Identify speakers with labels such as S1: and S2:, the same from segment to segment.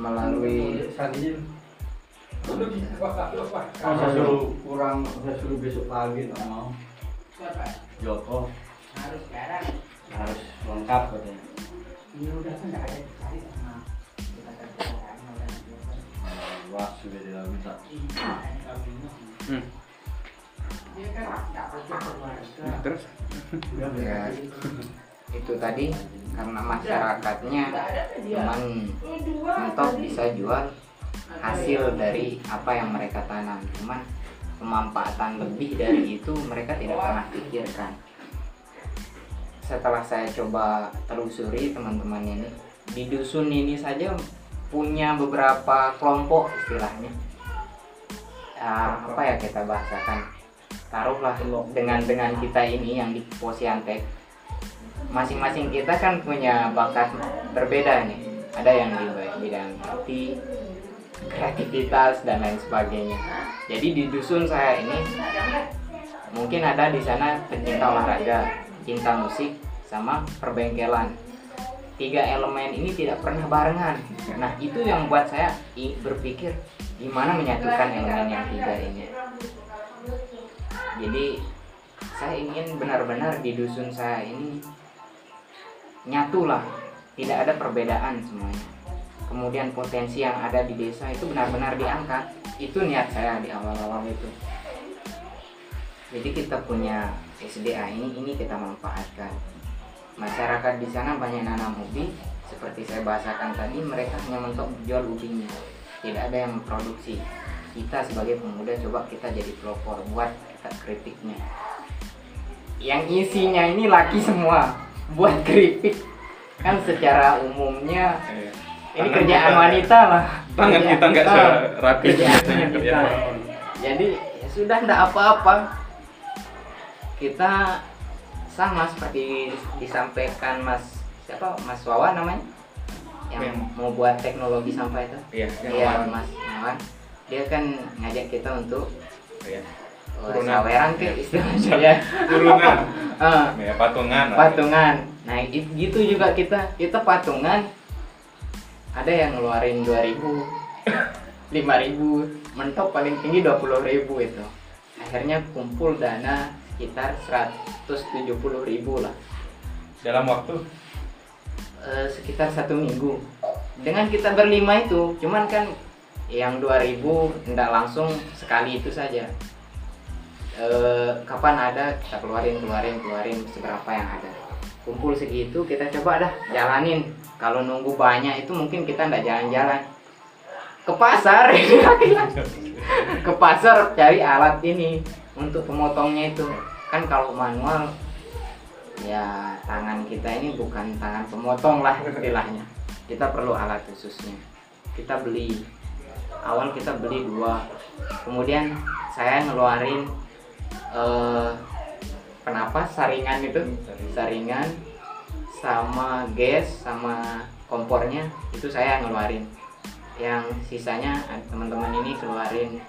S1: melalui
S2: Oh, saya suruh kurang, saya suruh besok pagi nggak mau. Joko
S3: harus sekarang
S2: harus lengkap katanya.
S3: ya udah kan nggak ada dicari sama.
S2: Wah sudah tidak
S3: bingung.
S1: Hmm.
S3: kan keluarga
S1: terus
S2: ya
S1: itu tadi karena masyarakatnya cuman mentok bisa jual hasil dari apa yang mereka tanam. Cuman pemanfaatan lebih dari itu mereka tidak pernah pikirkan. Setelah saya coba telusuri teman-teman ini di dusun ini saja punya beberapa kelompok istilahnya. Ah, apa ya kita bahasakan? Taruhlah dengan dengan kita ini yang di Posiantek masing-masing kita kan punya bakat berbeda nih. Ada yang di bidang IT kreativitas dan lain sebagainya. Jadi di dusun saya ini mungkin ada di sana pencinta olahraga cinta musik sama perbengkelan. Tiga elemen ini tidak pernah barengan. Nah itu yang buat saya berpikir gimana menyatukan elemen yang tiga ini. Jadi saya ingin benar-benar di dusun saya ini nyatulah. Tidak ada perbedaan semuanya. Kemudian potensi yang ada di desa itu benar-benar diangkat. Itu niat saya di awal-awal itu. Jadi kita punya SDA ini ini kita manfaatkan. Masyarakat di sana banyak nanam ubi. Seperti saya bahasakan tadi mereka hanya mentok jual ubinya. Tidak ada yang memproduksi. Kita sebagai pemuda coba kita jadi pelopor buat kita keripiknya yang isinya ini laki semua buat keripik. Kan secara umumnya
S4: Iya.
S1: ini
S4: Tangan
S1: kerjaan
S4: kita-
S1: wanita lah.
S4: Tangan
S1: Kerjaan
S4: kita nggak
S1: kita.
S4: serapi
S1: Kerjaan
S4: biasanya
S1: kita.
S4: kerjaan
S1: jadi ya sudah ndak apa-apa. Kita sama seperti disampaikan mas siapa? Mas Wawan namanya? Yang
S4: Yang-
S1: mau buat teknologi sampah itu?
S4: Iya
S1: iya
S4: awal.
S1: mas Wawan. Dia kan ngajak kita untuk
S4: iya Turunan.
S1: saweran ke istilah saya
S4: turunan.
S1: Ah,
S4: ya patungan
S1: patungan. Nah it- gitu juga kita. Kita patungan ada yang ngeluarin 2000 5000 mentok paling tinggi 20000 itu. Akhirnya kumpul dana sekitar 170.000 lah.
S4: Dalam waktu?
S1: Eh, sekitar satu minggu. Dengan kita berlima itu cuman kan yang 2000 tidak langsung sekali itu saja Eh, kapan ada? Kita keluarin keluarin keluarin. Seberapa yang ada. Kumpul segitu kita coba dah jalanin. Kalau nunggu banyak itu mungkin kita ndak jalan-jalan. Ke pasar ke pasar cari alat ini untuk pemotongnya itu. Kan kalau manual ya tangan kita ini bukan tangan pemotong lah istilahnya. Kita perlu alat khususnya. Kita beli. Awal kita beli dua. Kemudian saya ngeluarin eh, penapas saringan itu? Saringan sama gas sama kompornya itu saya ngeluarin. Yang sisanya teman-teman ini keluarin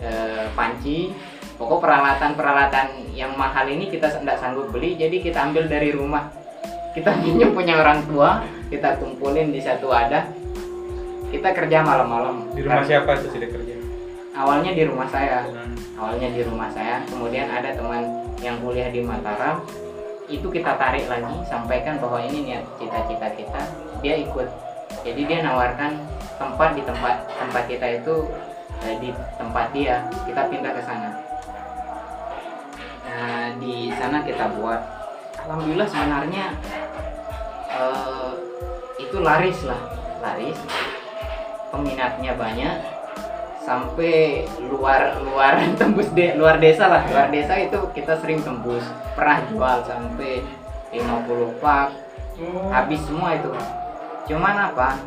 S1: eh, panci. Pokok peralatan-peralatan yang mahal ini kita tidak sanggup beli jadi kita ambil dari rumah. Kita pinjam punya orang tua kita kumpulin di satu wadah. Kita kerja malam-malam.
S4: Di rumah
S1: Kan-
S4: siapa itu sih kerja
S1: awalnya di rumah saya.
S4: Hmm.
S1: awalnya di rumah saya. Kemudian ada teman yang kuliah di Mataram. Itu kita tarik lagi sampaikan bahwa ini niat cita-cita kita. Dia ikut. Jadi dia nawarkan tempat di tempat tempat kita itu eh, di tempat dia. Kita pindah ke sana. Nah di sana kita buat. Alhamdulillah sebenarnya eh, itu laris lah. Laris. Peminatnya banyak sampai luar luar tembus de, luar desa lah. Luar desa itu kita sering tembus. Pernah jual sampai 50 pak. Habis semua itu. Cuman apa?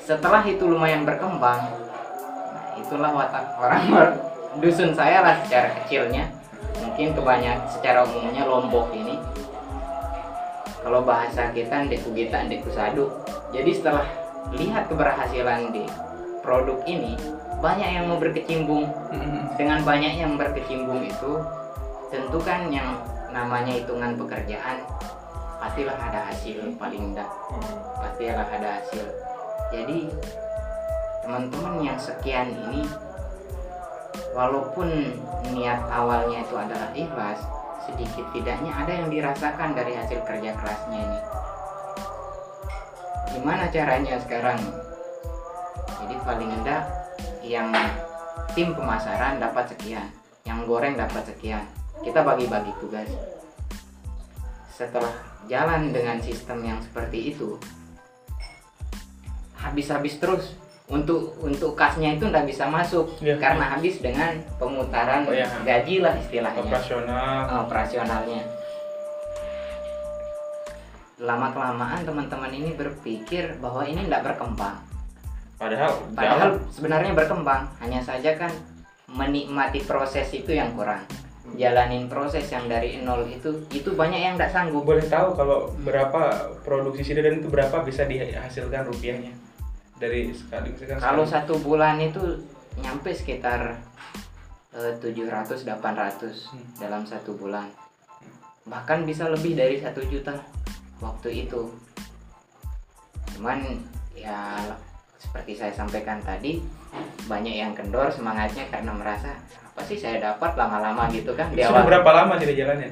S1: Setelah itu lumayan berkembang. Nah, itulah watak orang dusun saya lah secara kecilnya. Mungkin kebanyak secara umumnya lombok ini. Kalau bahasa kita ndeku kita ndeku sadu. Jadi setelah lihat keberhasilan di produk ini banyak yang mau berkecimpung. Dengan banyaknya yang berkecimpung itu tentu kan yang namanya hitungan pekerjaan pastilah ada hasil paling enggak pastilah ada hasil. Jadi teman-teman yang sekian ini walaupun niat awalnya itu adalah ikhlas sedikit tidaknya ada yang dirasakan dari hasil kerja kerasnya ini. Gimana caranya sekarang? Jadi paling enggak yang tim pemasaran dapat sekian yang goreng dapat sekian. Kita bagi-bagi tugas. Setelah jalan dengan sistem yang seperti itu habis-habis terus. Untuk untuk kasnya itu nggak bisa masuk
S4: Iya.
S1: karena habis dengan pemutaran
S4: Oh, iya.
S1: gaji lah istilahnya.
S4: Operasional.
S1: Operasionalnya. Lama kelamaan teman-teman ini berpikir bahwa ini tidak berkembang
S4: padahal
S1: padahal
S4: jauh.
S1: sebenarnya berkembang hanya saja kan menikmati proses itu yang kurang jalanin proses yang dari nol itu itu banyak yang tidak sanggup
S4: boleh tahu kalau berapa produksi sida dan itu berapa bisa dihasilkan rupiahnya dari sekali misalkan
S1: kalau
S4: sekali.
S1: satu bulan itu nyampe sekitar eh, 700 800
S4: Hmm.
S1: dalam satu bulan bahkan bisa lebih dari satu juta waktu itu cuman ya seperti saya sampaikan tadi banyak yang kendor semangatnya karena merasa apa sih saya dapat lama-lama gitu kan di awal?
S4: berapa lama sih jalannya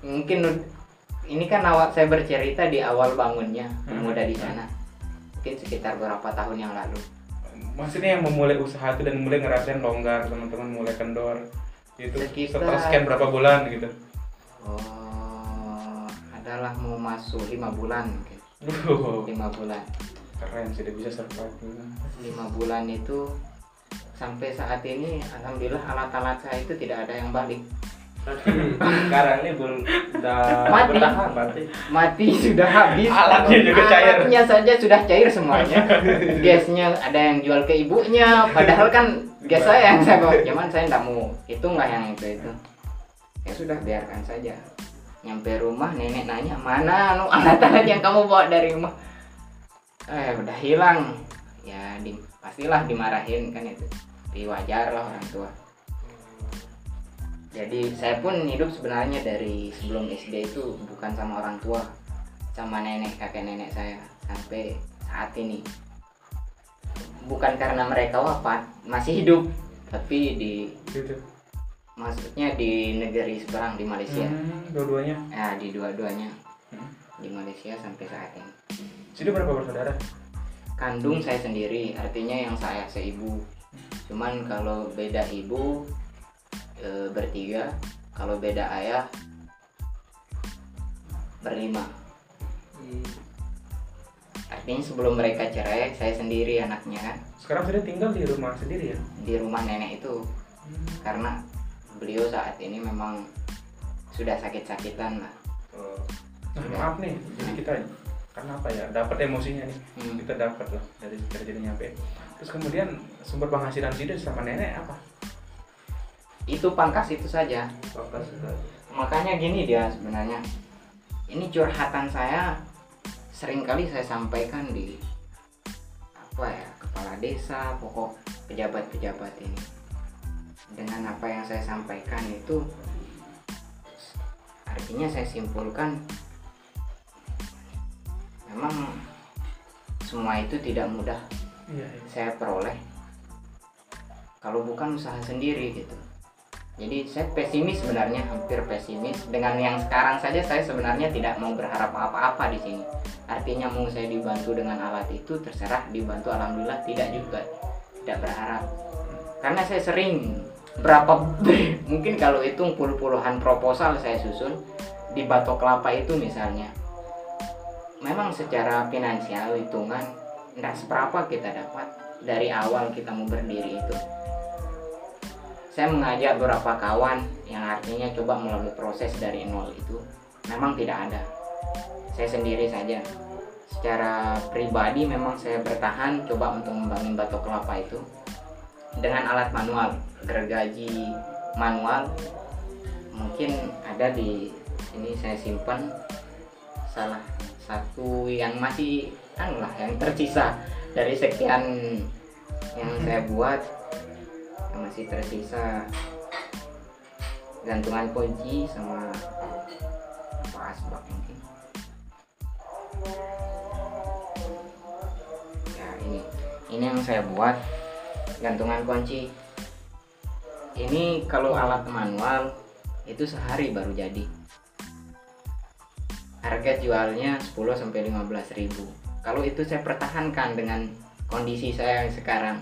S1: mungkin ini kan awal saya bercerita di awal bangunnya
S4: Hmm.
S1: pemuda di sana. Mungkin sekitar beberapa tahun yang lalu.
S4: Maksudnya yang memulai usaha itu dan mulai ngerasain longgar teman-teman mulai kendor itu
S1: Sekitar-
S4: setelah sekian berapa bulan gitu?
S1: Oh adalah mau masuk lima bulan mungkin. Lima bulan
S4: keren dia bisa survive.
S1: Lima bulan itu sampai saat ini alhamdulillah alat-alat saya itu tidak ada yang balik.
S2: Sekarang ini belum
S1: Mati.
S2: bertahan berarti.
S1: mati sudah habis.
S4: Alatnya juga cair.
S1: alatnya saja sudah cair semuanya. Gasnya ada yang jual ke ibunya padahal kan gas saya yang saya bawa. Cuman saya tidak mau. Itu nggak yang itu itu. Ya sudah biarkan saja. Nyampe rumah nenek nanya mana anu alat-alat yang kamu bawa dari rumah eh udah hilang. Ya di, pastilah dimarahin kan itu. Tapi wajar lah orang tua. Jadi saya pun hidup sebenarnya dari sebelum SD itu bukan sama orang tua sama nenek kakek nenek saya sampai saat ini. Bukan karena mereka wafat masih hidup tapi di
S4: gitu.
S1: maksudnya di negeri seberang di Malaysia.
S4: Hmm, dua-duanya?
S1: Ya di dua-duanya.
S4: Hmm.
S1: di Malaysia sampai saat ini
S4: Situ berapa bersaudara?
S1: kandung saya sendiri artinya yang saya seibu cuman kalau beda ibu e, bertiga. Kalau beda ayah berlima. Artinya sebelum mereka cerai saya sendiri anaknya. Kan
S4: Sekarang sudah tinggal di rumah sendiri ya?
S1: di rumah nenek itu. Karena beliau saat ini memang sudah sakit-sakitan lah.
S4: Oh. Nah, maaf nih, jadi kita karena apa ya? Dapat emosinya nih.
S1: Hmm.
S4: Kita dapat lah dari kerja nyampe. Terus kemudian sumber penghasilan Sida sama nenek apa?
S1: itu pangkas itu saja
S2: Bapak sudah.
S1: makanya gini dia sebenarnya ini curhatan saya sering kali saya sampaikan di apa ya kepala desa pokok pejabat-pejabat ini dengan apa yang saya sampaikan itu artinya saya simpulkan memang semua itu tidak mudah.
S4: Iya.
S1: saya peroleh kalau bukan usaha sendiri gitu. Jadi saya pesimis sebenarnya hampir pesimis. Dengan yang sekarang saja saya sebenarnya tidak mau berharap apa-apa di sini. Artinya mau saya dibantu dengan alat itu terserah dibantu alhamdulillah tidak juga. Tidak berharap. Karena saya sering berapa mungkin kalau hitung puluh-puluhan proposal saya susun di Batok Kelapa itu misalnya memang secara finansial hitungan tidak seberapa kita dapat dari awal kita mau berdiri itu. Saya mengajak beberapa kawan yang artinya coba melalui proses dari nol itu memang tidak ada. Saya sendiri saja. Secara pribadi memang saya bertahan coba untuk membangun batok kelapa itu dengan alat manual gergaji manual. Mungkin ada di ini saya simpan salah satu yang masih anu lah yang tersisa dari sekian yang saya buat yang masih tersisa. Gantungan kunci sama apa asbak mungkin. Ini yang saya buat gantungan kunci. Ini kalau alat manual itu sehari baru jadi harga jualnya 10 sampai 15 ribu. Kalau itu saya pertahankan dengan kondisi saya yang sekarang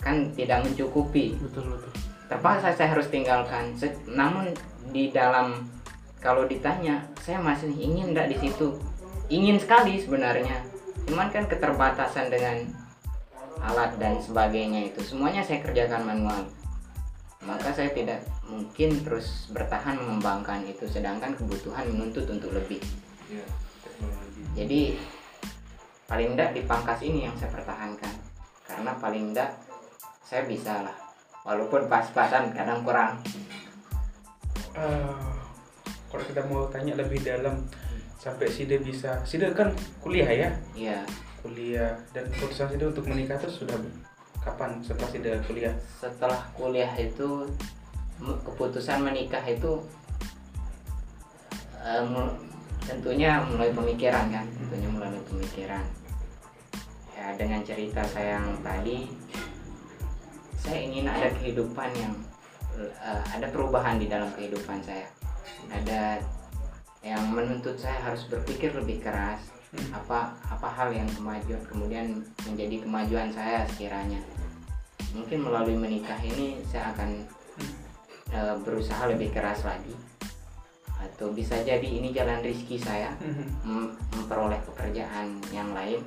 S1: kan tidak mencukupi.
S4: Betul betul.
S1: Terpaksa saya harus tinggalkan. Se- namun di dalam kalau ditanya saya masih ingin tidak di situ? Ingin sekali sebenarnya. Cuman kan keterbatasan dengan alat dan sebagainya itu. Semuanya saya kerjakan manual maka saya tidak mungkin terus bertahan mengembangkan itu sedangkan kebutuhan menuntut untuk lebih.
S4: Ya teknologi
S1: jadi paling tidak di pangkas ini yang saya pertahankan. Karena paling tidak saya bisa lah. Walaupun pas-pasan kadang kurang.
S4: Eh, kalau kita mau tanya lebih dalam sampai Sida bisa Sida kan kuliah ya?
S1: Ya
S4: kuliah dan keputusan Sida untuk menikah itu sudah kapan setelah Sida kuliah?
S1: Setelah kuliah itu keputusan menikah itu mul- tentunya mulai pemikiran kan tentunya melalui pemikiran. Ya dengan cerita saya yang tadi saya ingin ada kehidupan yang eh, ada perubahan di dalam kehidupan saya. Ada yang menuntut saya harus berpikir lebih keras apa apa hal yang kemajuan kemudian menjadi kemajuan saya sekiranya mungkin melalui menikah ini saya akan eh, berusaha lebih keras lagi. Atau bisa jadi ini jalan rizki saya mem- memperoleh pekerjaan yang lain.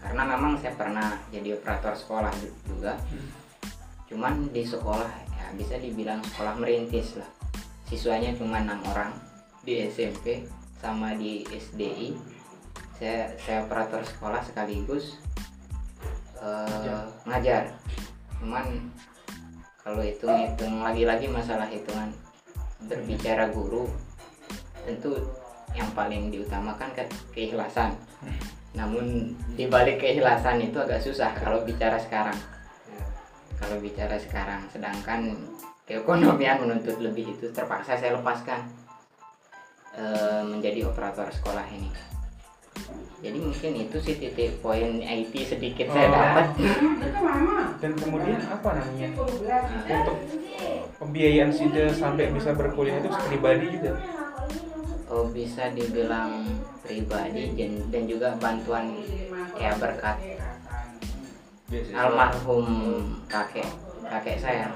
S1: Karena memang saya pernah jadi operator sekolah ju- juga. Cuman di sekolah ya bisa dibilang sekolah merintis lah. Siswanya cuma enam orang di SMP sama di SDI saya saya operator sekolah sekaligus eh, ngajar. Cuman kalau hitung hitung lagi-lagi masalah hitungan berbicara guru tentu yang paling diutamakan kan keikhlasan. Namun di balik keikhlasan itu agak susah kalau bicara sekarang. Kalau bicara sekarang sedangkan keekonomian menuntut lebih itu terpaksa saya lepaskan eh, menjadi operator sekolah ini jadi mungkin itu sih titik poin IT sedikit saya
S4: Oh.
S1: dapat.
S4: Dan kemudian apa namanya? Untuk pembiayaan Sida sampai bisa berkuliah itu pribadi juga?
S1: Oh bisa dibilang pribadi dan, dan juga bantuan ya berkat almarhum kakek kakek saya.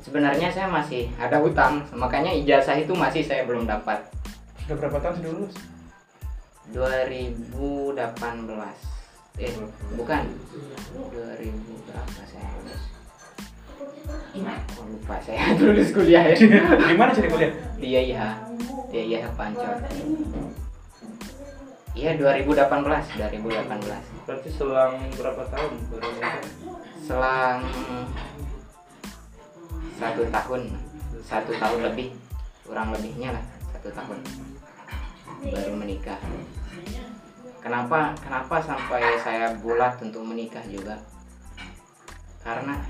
S1: Sebenarnya saya masih ada hutang makanya ijazah itu masih saya belum dapat.
S4: Sudah berapa tahun sudah lulus
S1: 2018 eh bukan. 2000 berapa saya lulus? Oh, lupa saya lulus kuliah ya.
S4: Di mana sih kuliah?
S1: Di IAIH di IAIH Pancor iya 2018 2018
S5: Berarti selang berapa tahun
S1: selang satu tahun. Satu tahun lebih kurang lebihnya lah. Satu tahun. Baru menikah kenapa kenapa sampai saya bulat untuk menikah juga? Karena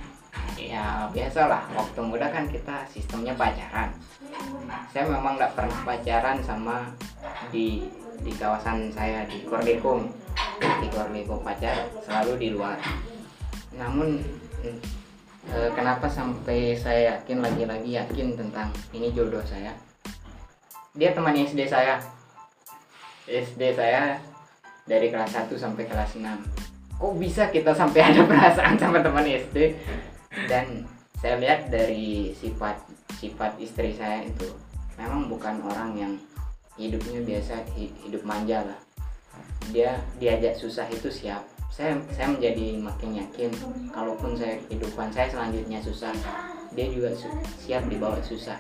S1: ya biasalah waktu muda kan kita sistemnya pacaran. Saya memang nggak pernah pacaran sama di di kawasan saya di Kordekum di Kordekum pacar selalu di luar. Namun eh, kenapa sampai saya yakin lagi-lagi yakin tentang ini jodoh saya? Dia teman SD saya. SD saya dari kelas 1 sampai kelas 6 kok bisa kita sampai ada perasaan sama teman SD dan saya lihat dari sifat sifat istri saya itu memang bukan orang yang hidupnya biasa hi- hidup manja lah. Dia diajak susah itu siap. Saya saya menjadi makin yakin kalaupun saya kehidupan saya selanjutnya susah dia juga su- siap dibawa susah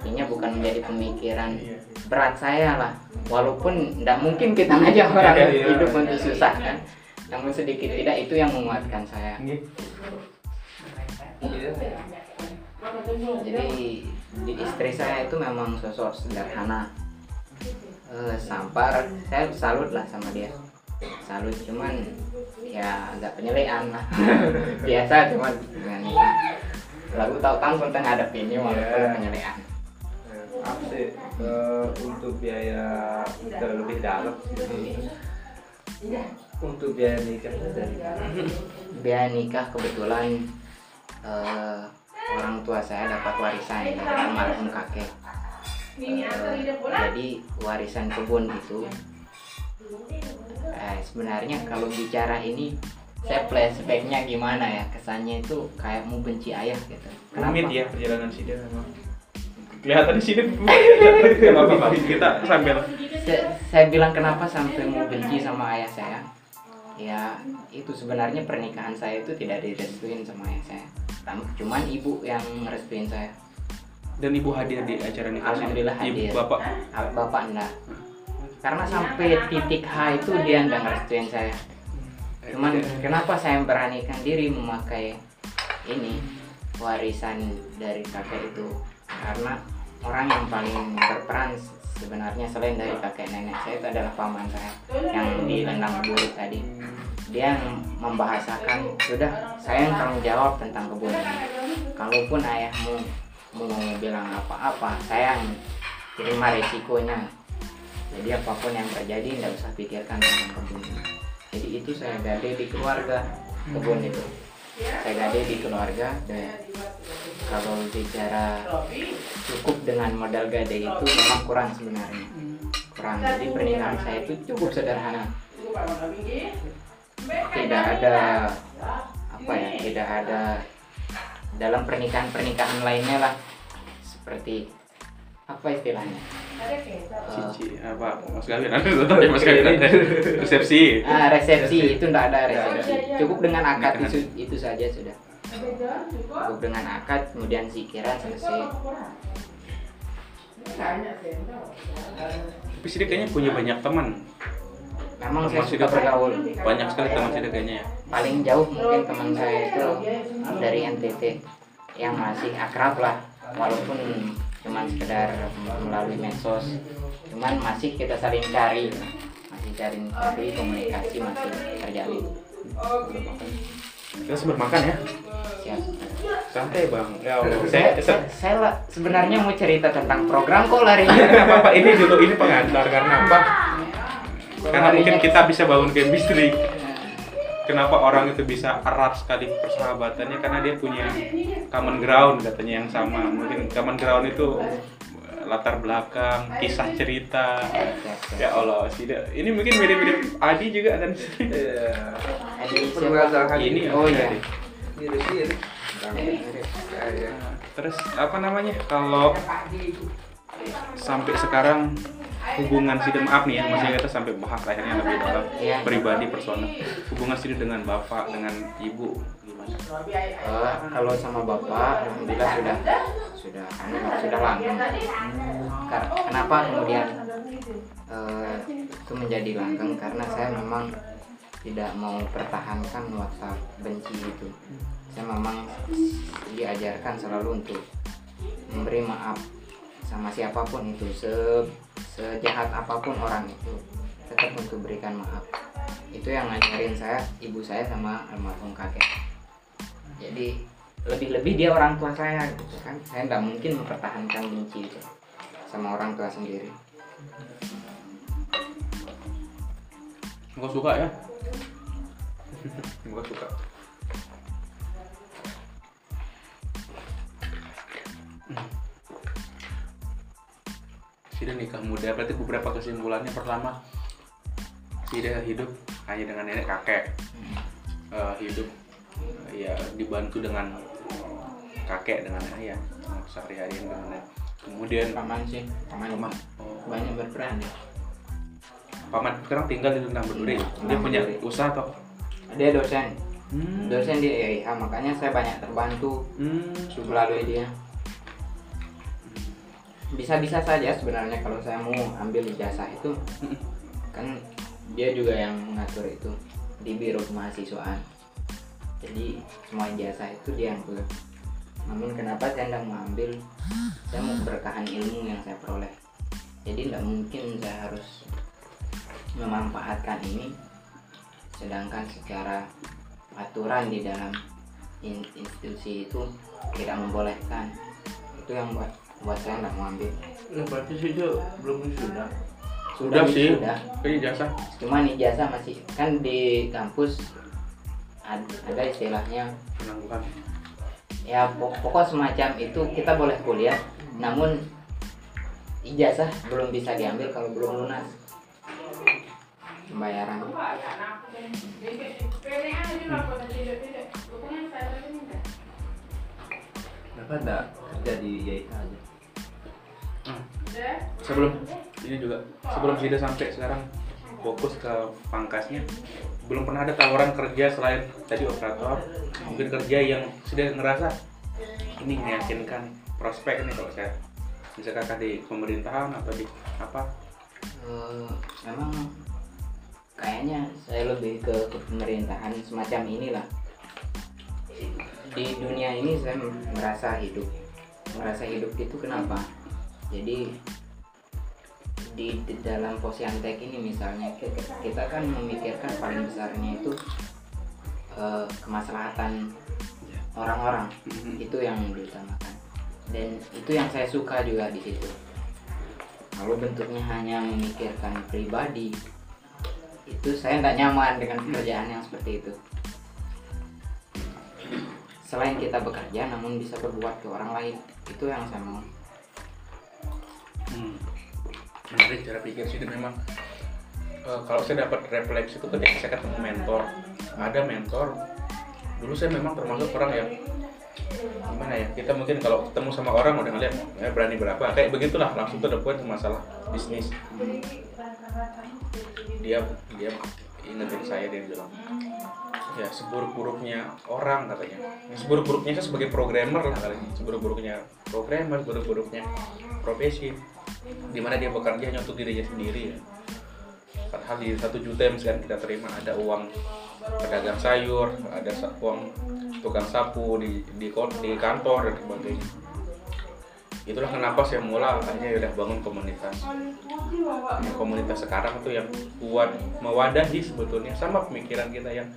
S1: artinya bukan menjadi pemikiran berat saya lah. Walaupun tidak mungkin kita ngajak orang
S4: Iya, iya.
S1: hidup untuk susah kan. Namun sedikit tidak itu yang menguatkan saya. Jadi di istri saya itu memang sosok sederhana. Eh, sampar. Saya salut lah sama dia. Salut cuman ya agak penyelean lah. Biasa cuman lagu tahu tanggung tengah ada ini walaupun
S5: Yeah.
S1: penyelean
S5: Apa sih eh, untuk biaya terlebih dalam Untuk biaya nikahnya dari
S1: biaya nikah kebetulan eh, orang tua saya dapat warisan dari almarhum kakek. Eh, jadi warisan kebun itu eh, sebenarnya kalau bicara ini saya flashbacknya gimana ya? Kesannya itu kayak mau benci ayah gitu.
S4: Rumit ya perjalanan Sida memang kelihatan di sini. Kenapa Pak? kita sambil.
S1: Saya, saya bilang kenapa sampai mau benci sama ayah saya? Ya itu sebenarnya pernikahan saya itu tidak direstuin sama ayah saya. Cuman ibu yang ngerestuin saya.
S4: Dan ibu hadir di acara nikah.
S1: Alhamdulillah
S4: ibu
S1: hadir.
S4: bapak?
S1: Ah, bapak enggak. Karena sampai titik H itu dia enggak ngerestuin saya. Cuman kenapa saya beranikan diri memakai ini warisan dari kakek itu karena orang yang paling berperan sebenarnya selain dari kakek nenek saya itu adalah paman saya yang di Lendang tadi. Dia yang membahasakan sudah saya yang tanggung jawab tentang kebun ini. Kalaupun ayahmu mau bilang apa-apa saya yang terima resikonya. Jadi apa pun yang terjadi tidak usah pikirkan tentang kebun ini. Jadi itu saya gade di keluarga kebun itu saya gade di keluarga dan kalau bicara cukup dengan modal gade itu memang kurang sebenarnya. Kurang. Jadi pernikahan saya itu cukup sederhana. Tidak ada apa ya tidak ada dalam pernikahan pernikahan lainnya lah. Seperti apa istilahnya?
S4: Cici apa? Mas kawin ada tetap ya mas kawin ada. Resepsi.
S1: Ah, resepsi itu tidak ada resepsi. Cukup dengan akad itu, itu saja sudah. Cukup dengan akad kemudian sikiran selesai.
S4: Tapi Sida kayaknya punya banyak teman.
S1: Memang
S4: Teman
S1: saya suka bergaul.
S4: banyak sekali teman Sida kayaknya ya.
S1: Paling jauh mungkin teman saya itu dari NTT yang masih akrab lah walaupun cuman sekedar melalui medsos. Cuman masih kita saling cari masih cari cari komunikasi masih terjalin.
S4: Kita sebut makan ya?
S1: Siap.
S4: Santai bang. Ya Allah saya
S1: saya, saya, lah sebenarnya mau cerita tentang program kok lari.
S4: Apa-apa ini dulu ini pengantar karena apa? Karena mungkin kita bisa bangun chemistry kenapa orang itu bisa erat sekali persahabatannya? Karena dia punya common ground katanya yang sama. Mungkin common ground itu latar belakang kisah cerita. Ya Allah tidak ini mungkin mirip-mirip Adi juga kan?
S5: Iya.
S1: Adi,
S4: ini
S1: oh iya.
S4: Adi.
S5: Mirip-mirip.
S4: Ya, terus apa namanya? Kalau sampai sekarang hubungan Sida maaf nih ya masih kita sampai bahas akhirnya lebih dalam
S1: Iya.
S4: pribadi personal hubungan Sida dengan bapak dengan ibu gimana?
S1: Eh, kalau sama bapak alhamdulillah sudah sudah sudah langgeng Kar- kenapa kemudian eh, itu menjadi langgeng? Karena saya memang tidak mau pertahankan WhatsApp benci itu. Saya memang diajarkan selalu untuk memberi maaf sama siapa pun itu se sejahat apa pun orang itu tetap untuk berikan maaf. Itu yang ngajarin saya ibu saya sama almarhum kakek. Jadi lebih-lebih dia orang tua saya gitu kan. Saya nggak mungkin mempertahankan benci itu sama orang tua sendiri.
S4: Enggak suka ya. Enggak suka Sida nikah muda berarti beberapa kesimpulannya pertama Sida hidup hanya dengan nenek kakek Eh, hidup eh, ya dibantu dengan kakek dengan ayah sehari-hari dengan nenek. kemudian
S1: paman sih paman
S4: Paman. Oh,
S1: banyak berperan ya
S4: paman sekarang tinggal di Lentang Berduri. Dia
S1: Lentang
S4: punya
S1: Berduri.
S4: usaha atau?
S1: dia dosen
S4: Hmm.
S1: dosen di EIH makanya saya banyak terbantu
S4: Hmm.
S1: melalui dia bisa-bisa saja sebenarnya kalau saya mau ambil ijazah itu kan dia juga yang mengatur itu di biro kemahasiswaan jadi semua ijazah itu dia yang pegang namun kenapa saya tidak mengambil saya mau keberkahan ilmu yang saya peroleh. Jadi tidak mungkin saya harus memanfaatkan ini sedangkan secara aturan di dalam in- institusi itu tidak membolehkan. Itu yang buat buat saya tidak mau ambil
S5: Nah, berarti sih dia belum wisuda.
S4: Sudah sih.
S1: sudah
S4: Kayaknya jasa.
S1: cuman ijazah masih kan di kampus ad- ada istilahnya
S4: Penangguhan.
S1: ya pok- pokok semacam itu kita boleh kuliah namun ijazah belum bisa diambil kalau belum lunas pembayaran
S5: Kenapa enggak kerja di YIK aja?
S4: Sebelum ini juga sebelum Sida sampai sekarang fokus ke pangkasnya. Belum pernah ada tawaran kerja selain tadi operator. Mungkin kerja yang sudah ngerasa ini meyakinkan prospek nih kalau saya misalkan di pemerintahan atau di apa.
S1: Eh, memang kayaknya saya lebih ke pemerintahan semacam inilah. Di dunia ini saya merasa hidup merasa hidup itu kenapa jadi di, di dalam posyantek ini misalnya kita, kan memikirkan paling besarnya itu eh, kemaslahatan orang-orang. Itu yang diutamakan. Dan itu yang saya suka juga di situ. Kalau bentuknya hanya memikirkan pribadi itu saya tidak nyaman dengan pekerjaan yang seperti itu. Selain kita bekerja namun bisa berbuat ke orang lain. Itu yang saya mau
S4: Hmm. Menarik cara pikir sih dan memang eh, kalau saya dapat refleksi itu ketika saya ketemu mentor, ada mentor. Dulu saya memang termasuk orang yang gimana ya kita mungkin kalau ketemu sama orang udah ngeliat ya berani berapa kayak begitulah langsung tuh ada poin masalah bisnis dia dia ingetin saya dia bilang. Ya seburuk-buruknya orang katanya. Seburuk-buruknya saya sebagai programmer lah katanya. Seburuk-buruknya programmer seburuk-buruknya profesi. Di mana dia bekerja hanya untuk dirinya sendiri ya. Padahal di satu juta yang sekarang kita terima ada uang pedagang sayur ada uang tukang sapu di di, di kantor dan sebagainya itulah kenapa saya mulai akhirnya udah bangun komunitas. Nah, komunitas sekarang tuh yang kuat mewadahi sebetulnya sama pemikiran kita yang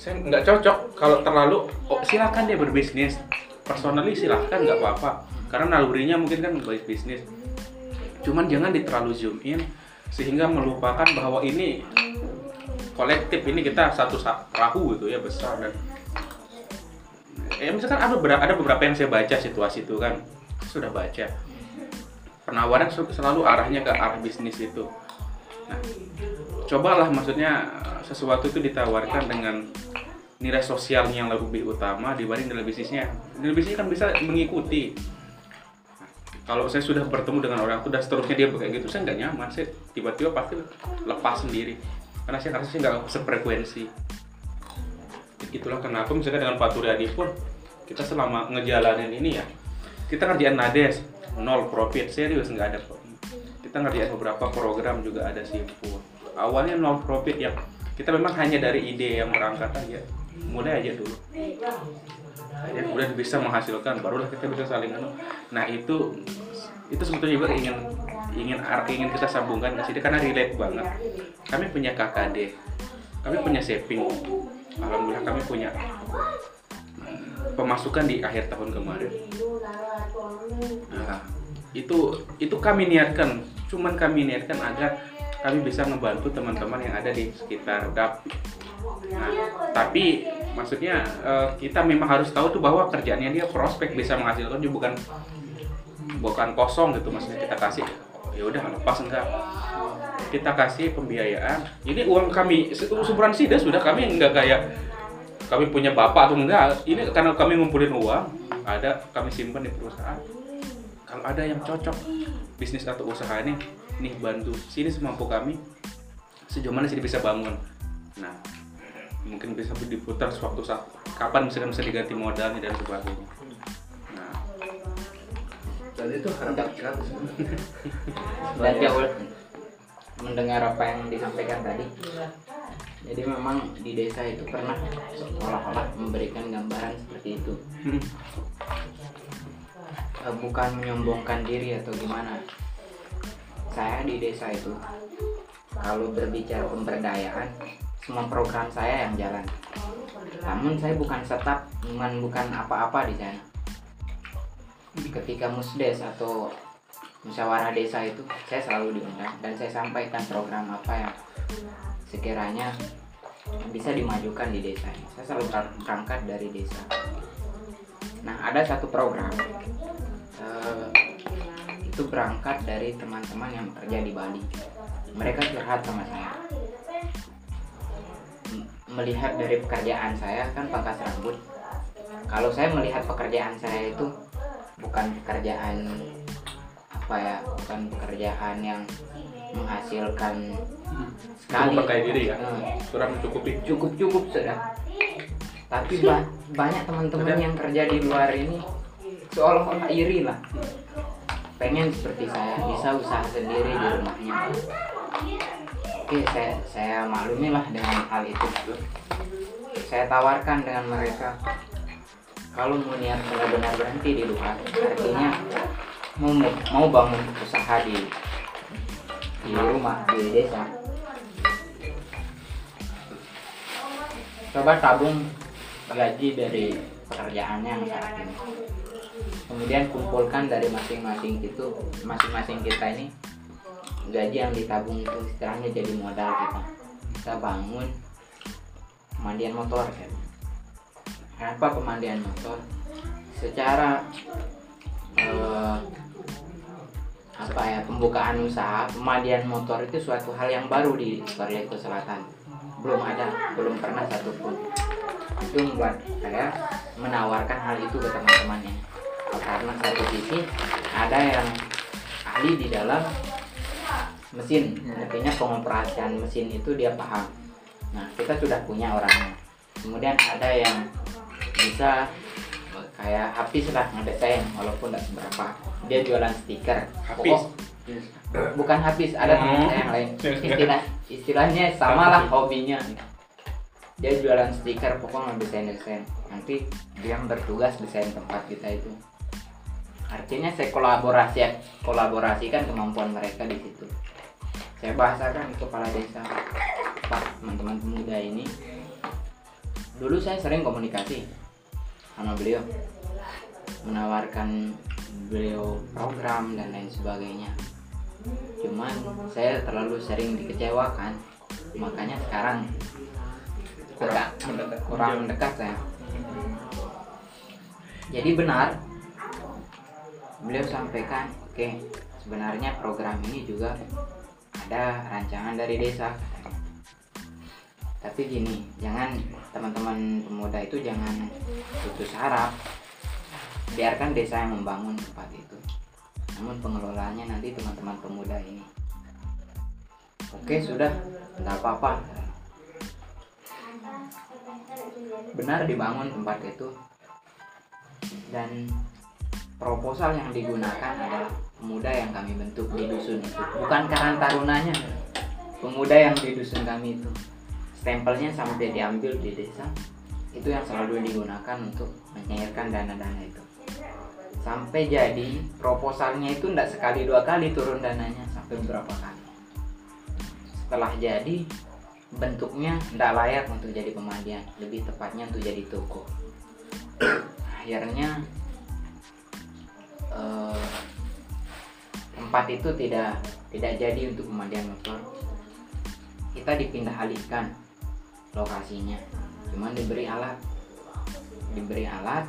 S4: saya nggak cocok. Kalau terlalu oh, silakan dia berbisnis. Personally silahkan nggak apa-apa. Karena nalurinya mungkin kan baik bisnis. Cuman jangan diterlalu zoom in sehingga melupakan bahwa ini kolektif ini kita satu sa- perahu gitu ya besar dan ya misalkan ada beberapa, ada beberapa yang saya baca situasi itu kan sudah baca. Penawaran sel- selalu arahnya ke arah bisnis itu. Nah cobalah maksudnya sesuatu itu ditawarkan dengan nilai sosialnya yang lebih utama dibanding nilai bisnisnya. Nilai bisnisnya kan bisa mengikuti. Kalau saya sudah bertemu dengan orang itu dan seterusnya dia kayak gitu saya nggak nyaman. Saya tiba-tiba pasti lepas sendiri. Karena saya ngerasa saya nggak sefrekuensi. Itulah kenapa misalnya dengan Pak Turyadi pun kita selama ngejalanin ini ya kita ngerjain nades nol profit serius nggak ada kita ngerjain beberapa program juga ada simpul awalnya nol profit yang kita memang hanya dari ide yang berangkat aja. Mulai aja dulu. Ya kemudian bisa menghasilkan barulah kita bisa saling nah itu itu sebetulnya juga ingin ingin ingin kita sambungkan ke sini karena relate banget. Kami punya KKD kami punya saving. Alhamdulillah kami punya pemasukan di akhir tahun kemarin. Nah itu itu kami niatkan cuman kami niatkan agar kami bisa membantu teman-teman yang ada di sekitar DAP. Nah, tapi maksudnya eh, kita memang harus tahu tuh bahwa kerjaannya dia prospek bisa menghasilkan juga bukan bukan kosong gitu maksudnya kita kasih ya udah lepas enggak. Kita kasih pembiayaan. Ini uang kami sumuran sih sudah kami enggak kayak kami punya bapak atau enggak. Ini karena kami ngumpulin uang ada kami simpan di perusahaan. Kalau ada yang cocok bisnis atau usaha ini nih bantu. Sini semampu kami sejauh mana sih bisa bangun? Nah mungkin bisa diputar suatu saat kapan misalkan bisa diganti modalnya dan sebagainya. Nah.
S5: Dan itu harapan kita
S1: dan mendengar apa yang disampaikan tadi jadi memang di desa itu pernah seolah-olah memberikan gambaran seperti itu.
S4: Hmm,
S1: Eh, bukan menyombongkan diri atau gimana. Saya di desa itu kalau berbicara pemberdayaan semua program saya yang jalan. Namun saya bukan staf bukan bukan apa-apa di sana. Ketika musdes atau musyawarah desa itu saya selalu diundang dan saya sampaikan program apa yang sekiranya bisa dimajukan di desa ini. Saya selalu ber- berangkat dari desa. Nah, ada satu program eh, itu berangkat dari teman-teman yang bekerja di Bali. Mereka curhat sama saya. M- Melihat dari pekerjaan saya kan pangkas rambut. Kalau saya melihat pekerjaan saya itu bukan pekerjaan apa ya, bukan pekerjaan yang menghasilkan sekali.
S4: Cukup percaya diri ya.
S1: Hmm
S4: Sudah mencukupi.
S1: cukup cukup sudah tapi ba- banyak teman-teman yang kerja di luar ini seolah-olah iri lah pengen seperti saya bisa usaha sendiri di rumahnya oke saya saya maklumi lah dengan hal itu saya tawarkan dengan mereka kalau mau niat benar-benar berhenti di luar artinya mau mau bangun usaha di di rumah di desa. Coba tabung gaji dari pekerjaannya yang saat ini. Kemudian kumpulkan dari masing-masing itu masing-masing kita ini gaji yang ditabung itu istilahnya jadi modal kita. Kita bangun pemandian motor kan. Kenapa pemandian motor? Secara eh, apa ya pembukaan usaha pemandian motor itu suatu hal yang baru di Sulawesi Selatan. Belum ada belum pernah satupun. Itu membuat saya menawarkan hal itu ke teman-temannya. Karena satu sisi ada yang ahli di dalam mesin. Artinya pengoperasian mesin itu dia paham. Nah kita sudah punya orangnya. Kemudian ada yang bisa kayak habis lah ngedesain walaupun tidak seberapa. Dia jualan stiker.
S4: Hafiz?
S1: Pokok- bukan habis ada teman
S4: Oh.
S1: saya yang lain. Istilah istilahnya sama lah hobinya. Dia jualan stiker pokoknya desain desain nanti dia bertugas desain tempat kita itu. Artinya saya kolaborasi kolaborasikan kemampuan mereka di situ. Saya bahasakan ke kepala desa pak teman-teman pemuda ini. Dulu saya sering komunikasi sama beliau menawarkan beliau program dan lain sebagainya cuman saya terlalu sering dikecewakan makanya sekarang kurang
S4: mendekat.
S1: kurang mendekat saya jadi benar beliau sampaikan oke sebenarnya program ini juga ada rancangan dari desa. Tapi gini jangan teman-teman pemuda itu jangan putus harap. Biarkan desa yang membangun tempat itu. Namun pengelolaannya nanti teman-teman pemuda ini. Oke sudah. Nggak apa-apa. Benar dibangun tempat itu. Dan proposal yang digunakan adalah pemuda yang kami bentuk di dusun itu. Bukan karang tarunanya. Pemuda yang di dusun kami itu stempelnya sampai diambil di desa itu yang selalu digunakan untuk menyairkan dana-dana itu. Sampai jadi proposalnya itu tidak sekali dua kali turun dananya sampai beberapa kali. Setelah jadi bentuknya tidak layak untuk jadi pemandian lebih tepatnya untuk jadi toko. Akhirnya eh, tempat itu tidak tidak jadi untuk pemandian motor. Kita dipindah alihkan lokasinya. Cuman diberi alat. Diberi alat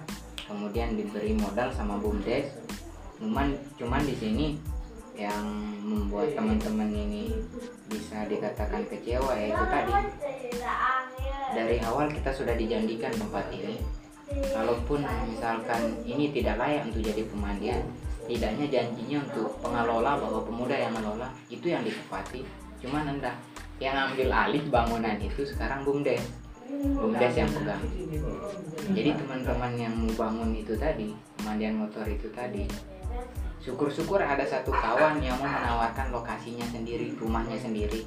S1: kemudian diberi modal sama bumdes cuman cuman di sini yang membuat teman-teman ini bisa dikatakan kecewa yaitu tadi. Dari awal kita sudah dijanjikan tempat ini. Kalaupun misalkan ini tidak layak untuk jadi pemandian tidaknya janjinya untuk pengelola bahwa pemuda yang mengelola itu yang ditepati. Cuman enggak yang ambil alih bangunan itu sekarang bumdes. Bumdes yang pegang. Jadi teman-teman yang mau bangun itu tadi pemandian motor itu tadi syukur-syukur ada satu kawan yang mau menawarkan lokasinya sendiri rumahnya sendiri.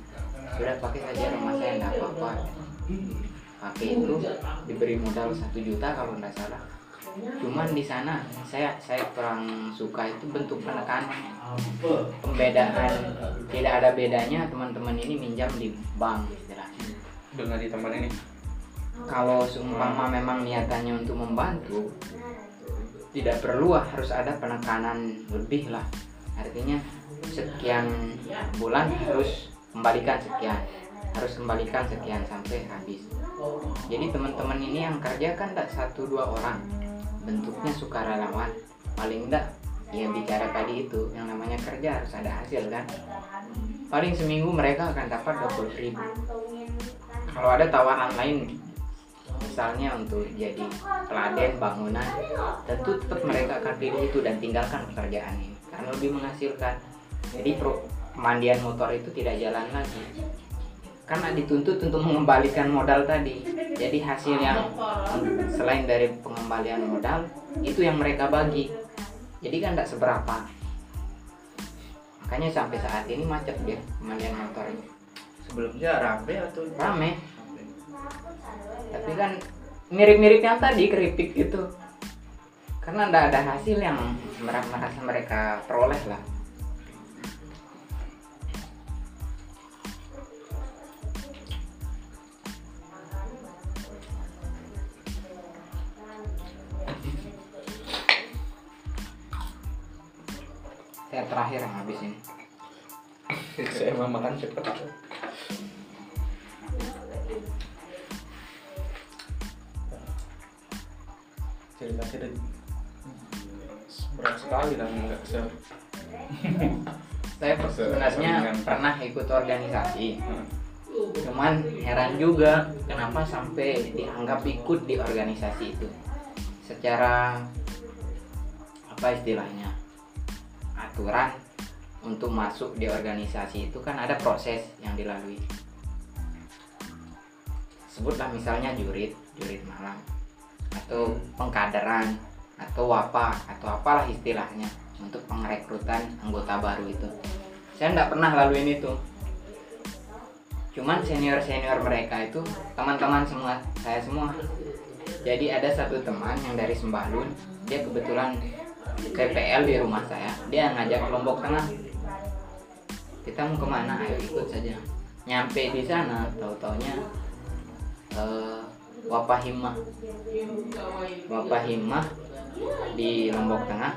S1: Sudah pakai saja rumah saya enggak apa-apa. Pakai itu diberi modal satu juta kalau nggak salah cuman di sana saya saya kurang suka itu bentuk penekanan pembedaan tidak ada bedanya teman-teman ini minjam di bank istilahnya.
S4: Dengan di tempat ini.
S1: Kalau seumpama memang niatannya untuk membantu tidak perlu ah, harus ada penekanan lebih lah. Artinya sekian bulan harus kembalikan sekian harus kembalikan sekian sampai habis. Jadi teman-teman ini yang kerja kan tak satu dua orang bentuknya sukarelawan. Paling enggak yang bicara tadi itu yang namanya kerja harus ada hasil kan? Paling seminggu mereka akan dapat 20 ribu. Kalau ada tawaran lain misalnya untuk jadi peladen bangunan tentu tetap mereka akan pilih itu dan tinggalkan pekerjaan ini karena lebih menghasilkan. Jadi pro- pemandian motor itu tidak jalan lagi karena dituntut untuk mengembalikan modal tadi. Jadi hasil yang selain dari pengembalian modal itu yang mereka bagi. Jadi kan tidak seberapa. Makanya sampai saat ini macet dia pemandian motor ini.
S5: Sebelumnya rame atau?
S1: Rame. Tapi kan mirip-mirip yang tadi keripik gitu karena tidak ada hasil yang mer- merasa mereka peroleh lah terakhir yang habis ini?
S4: Saya emang makan cepet. Cerita cerita berat sekali dan nggak bisa
S1: saya
S4: Se-
S1: sebenarnya pernah ikut organisasi.
S4: Hmm.
S1: cuman heran juga kenapa sampai dianggap ikut di organisasi itu. Secara apa istilahnya aturan untuk masuk di organisasi itu kan ada proses yang dilalui. Sebutlah misalnya jurid jurid malam atau pengkaderan atau apa atau apalah istilahnya untuk pengrekrutan anggota baru itu. Saya tidak pernah laluin itu. Cuman senior senior mereka itu teman-teman semua saya semua. Jadi ada satu teman yang dari Sembalun dia kebetulan PPL di rumah saya. Dia ngajak ke Lombok Tengah. Kita mau ke mana? Ayo ikut saja. Nyampe di sana tahu taunya eh, Wapahimah Wapahimah di Lombok Tengah.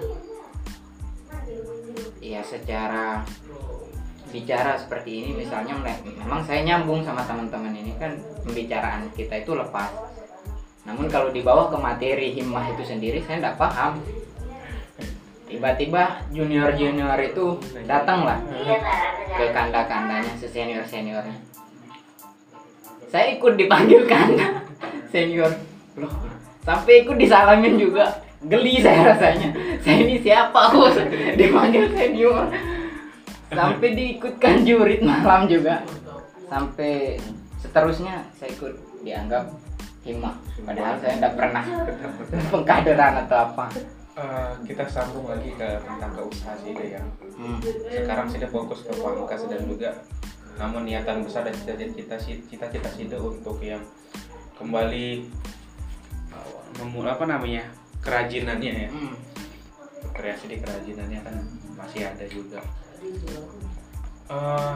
S1: Ya secara bicara seperti ini misalnya me- memang saya nyambung sama teman-teman ini kan pembicaraan kita itu lepas. Namun kalau dibawa ke materi himmah itu sendiri saya tidak paham tiba-tiba junior-junior itu datang lah ke kanda-kandanya senior seniornya saya ikut dipanggil kanda senior. Loh sampai ikut disalamin juga. Geli saya rasanya. Saya ini siapa aku dipanggil senior. Sampai diikutkan jurid malam juga. Sampai seterusnya saya ikut dianggap himah padahal saya tidak pernah pengkaderan atau apa
S4: Eh, kita sambung lagi ke tentang ke usaha sih deh ya
S1: Hmm.
S4: sekarang sudah fokus ke pangkas dan juga namun niatan besar dan cita-cita cita-cita sih deh untuk yang kembali uh, memu apa namanya kerajinannya ya
S1: Hmm.
S4: kreasi di kerajinannya kan masih ada juga Eh,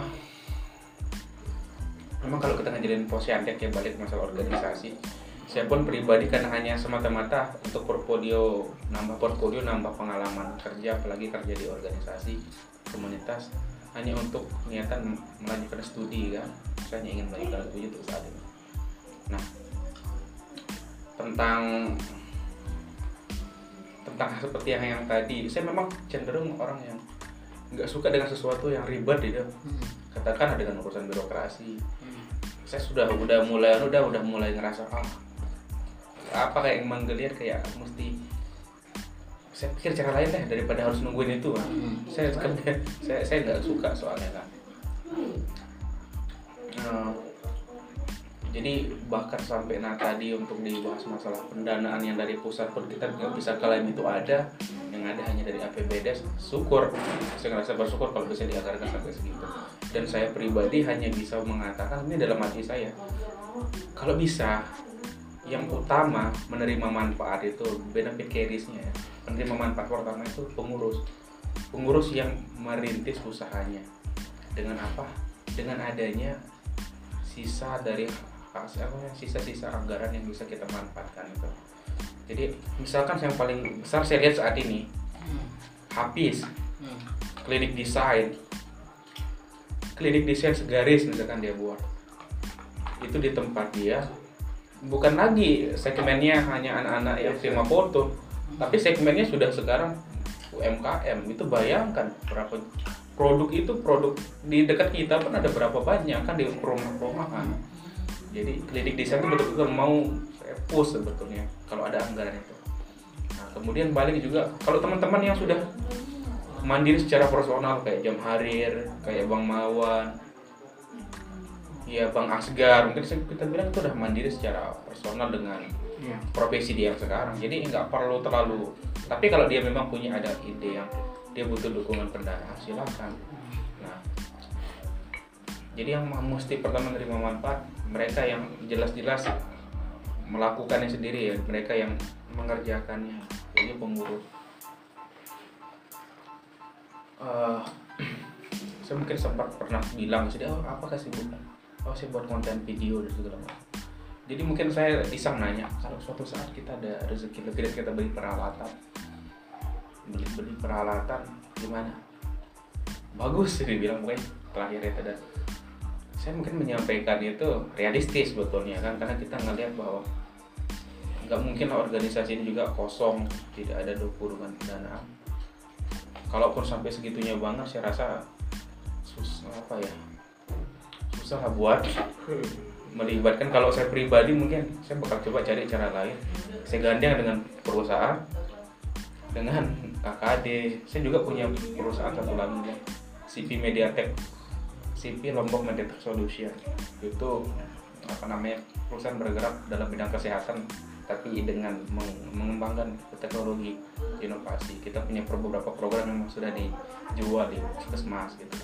S4: memang kalau kita ngajarin posyantek ya balik masalah organisasi saya pun pribadi kan hanya semata-mata untuk portfolio nambah portfolio nambah pengalaman kerja apalagi kerja di organisasi komunitas hanya untuk niatan melanjutkan studi kan? Saya hanya ingin melanjutkan studi untuk saat ini. Nah tentang tentang seperti yang yang tadi saya memang cenderung orang yang nggak suka dengan sesuatu yang ribet gitu.
S1: Hmm.
S4: katakan dengan urusan birokrasi.
S1: Hmm.
S4: saya sudah udah mulai udah udah mulai ngerasa ah apa kayak yang menggeliat kayak mesti saya pikir cara lain deh daripada harus nungguin itu kan.
S1: Hmm.
S4: saya saya saya nggak suka soalnya kan Nah, jadi bahkan sampai nah tadi untuk dibahas masalah pendanaan yang dari pusat pun kita nggak bisa klaim itu ada. Yang ada hanya dari APBD syukur. Saya ngerasa bersyukur kalau bisa dianggarkan sampai segitu. Dan saya pribadi hanya bisa mengatakan ini dalam hati saya. Kalau bisa yang utama menerima manfaat itu benefit carriesnya ya. menerima manfaat pertama itu pengurus. Pengurus yang merintis usahanya. Dengan apa? Dengan adanya sisa dari apa ya, sisa-sisa anggaran yang bisa kita manfaatkan itu. Jadi misalkan yang paling besar saya lihat saat ini
S1: Hmm.
S4: habis
S1: Hmm.
S4: klinik desain. Klinik desain segaris misalkan dia buat. Itu di tempat dia bukan lagi segmennya hanya anak-anak yang terima foto. Tapi segmennya sudah sekarang UMKM itu bayangkan berapa produk itu produk di dekat kita pun ada berapa banyak kan di rumah-rumahan. Jadi klinik desain itu betul-betul mau saya push sebetulnya kalau ada anggaran itu. Nah kemudian balik juga kalau teman-teman yang sudah mandiri secara personal kayak Jam Harir kayak Bang Mawan ya Bang Asgar. Mungkin kita bilang itu udah mandiri secara personal dengan
S1: Iya.
S4: profesi dia yang sekarang. Jadi nggak perlu terlalu tapi kalau dia memang punya ada ide yang dia butuh dukungan pendanaan silakan. Nah jadi yang mesti pertama menerima manfaat mereka yang jelas-jelas melakukannya sendiri ya. Mereka yang mengerjakannya. Jadi pengurus. Eh, saya mungkin sempat pernah bilang jadi oh apa kesibukan oh saya buat konten video dan segala macam. Jadi mungkin saya iseng nanya kalau suatu saat kita ada rezeki lebih dan kita beli peralatan beli beli peralatan gimana? Bagus sih dibilang mungkin terakhir itu dan saya mungkin menyampaikan itu realistis sebetulnya kan karena kita ngelihat bahwa nggak mungkin organisasi ini juga kosong tidak ada dukungan pendanaan kalaupun sampai segitunya banget saya rasa susah apa ya susah buat melibatkan. Kalau saya pribadi mungkin saya bakal coba cari cara lain. Saya gandeng dengan perusahaan dengan KKD saya juga punya perusahaan satu lagi CP Mediatek. CP Lombok Mediatek Solution. Itu apa namanya perusahaan bergerak dalam bidang kesehatan tapi dengan meng- mengembangkan teknologi inovasi. Kita punya beberapa program yang sudah dijual di puskesmas gitu.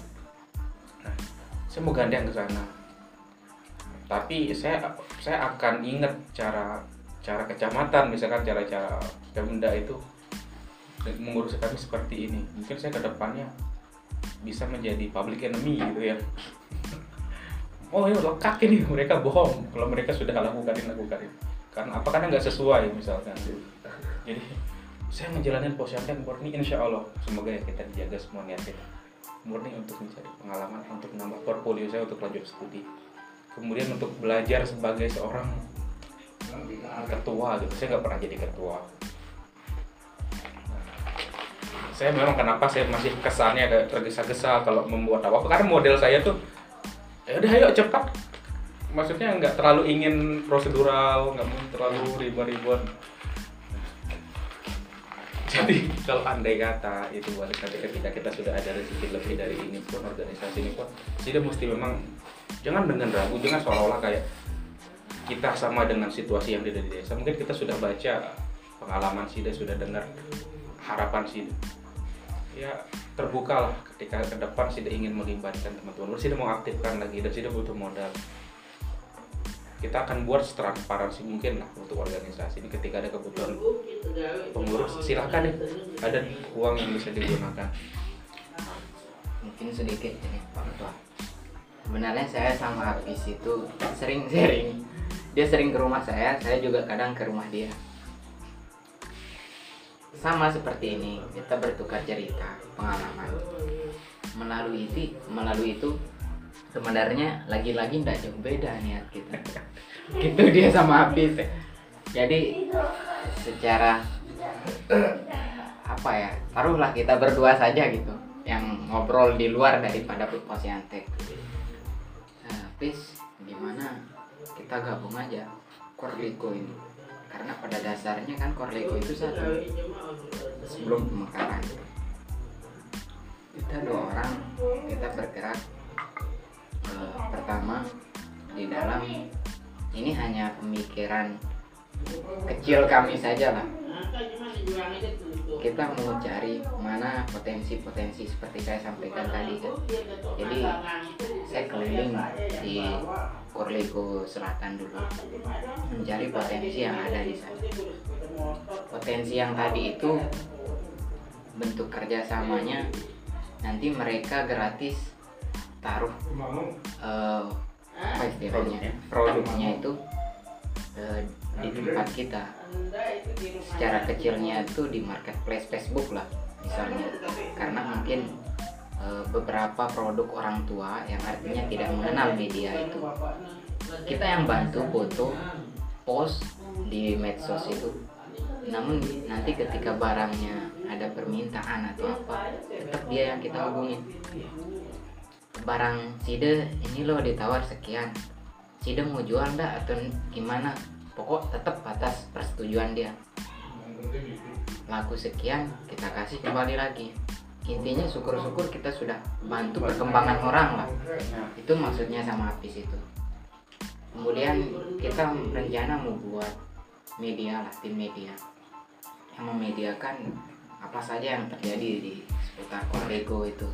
S4: Nah saya mau gandeng ke sana. Tapi saya saya akan ingat cara cara kecamatan misalkan cara-cara Pemda itu mengurus kami seperti ini. Mungkin saya ke depannya bisa menjadi public enemy gitu ya. Oh ya lekak ini mereka bohong kalau mereka sudah lakukan ini lakukan ini. Karena apa? Karena nggak sesuai misalkan. Jadi saya menjalani posyandu murni insya Allah. Semoga ya kita dijaga semua niat kita murni untuk mencari pengalaman untuk menambah portfolio saya untuk lanjut studi. Kemudian untuk belajar sebagai seorang ketua gitu. Saya nggak pernah jadi ketua. Saya memang kenapa saya masih kesannya agak tergesa-gesa kalau membuat apa karena model saya tuh ya udah ayo cepat. Maksudnya nggak terlalu ingin prosedural nggak mau terlalu ribuan-ribuan jadi kalau andai kata itu balik nanti ketika kita sudah ada rezeki lebih dari ini pun organisasi ini pun tidak mesti memang jangan dengan ragu jangan seolah-olah kayak kita sama dengan situasi yang ada di desa. Mungkin kita sudah baca pengalaman sida sudah dengar harapan sida ya terbuka lah ketika ke depan sida ingin melibatkan teman-teman. Sida mau aktifkan lagi dan sida butuh modal kita akan buat transparansi mungkin lah untuk organisasi ini ketika ada kebutuhan pengurus silahkan nih ada uang yang bisa digunakan
S1: mungkin sedikit ini Pak Ketua. Sebenarnya saya sama Hafiz itu sering-sering dia sering ke rumah saya, saya juga kadang ke rumah dia. Sama seperti ini, kita bertukar cerita, pengalaman. Melalui itu, melalui itu sebenarnya lagi-lagi tidak jauh beda niat kita. gitu dia sama Hafiz. Jadi secara apa ya taruhlah kita berdua saja gitu yang ngobrol di luar daripada posyantek nah, gimana kita gabung aja Korliko ini karena pada dasarnya kan Korliko itu satu sebelum pemekaran kita dua orang kita bergerak eh, pertama di dalam ini hanya pemikiran kecil kami saja lah kita mau cari mana potensi-potensi seperti saya sampaikan tadi. Jadi saya keliling di Korlego Selatan dulu mencari potensi yang ada di sana. Potensi yang tadi itu bentuk kerjasamanya nanti mereka gratis taruh eh, apa istilahnya produknya itu eh, di tempat kita. Secara kecilnya itu di marketplace Facebook lah misalnya. Karena mungkin eh, beberapa produk orang tua yang artinya tidak mengenal media itu. kita yang bantu foto post di medsos itu. Namun nanti ketika barangnya ada permintaan atau apa tetap dia yang kita hubungin barang Cide ini loh ditawar sekian. Cide mau jual ndak atau gimana? Pokok tetap atas persetujuan dia. Laku sekian kita kasih kembali lagi. Intinya syukur-syukur kita sudah bantu perkembangan orang lah. Itu maksudnya sama Apis itu. Kemudian kita rencana mau buat media lah tim media. Yang memediakan apa saja yang terjadi di seputar Korego itu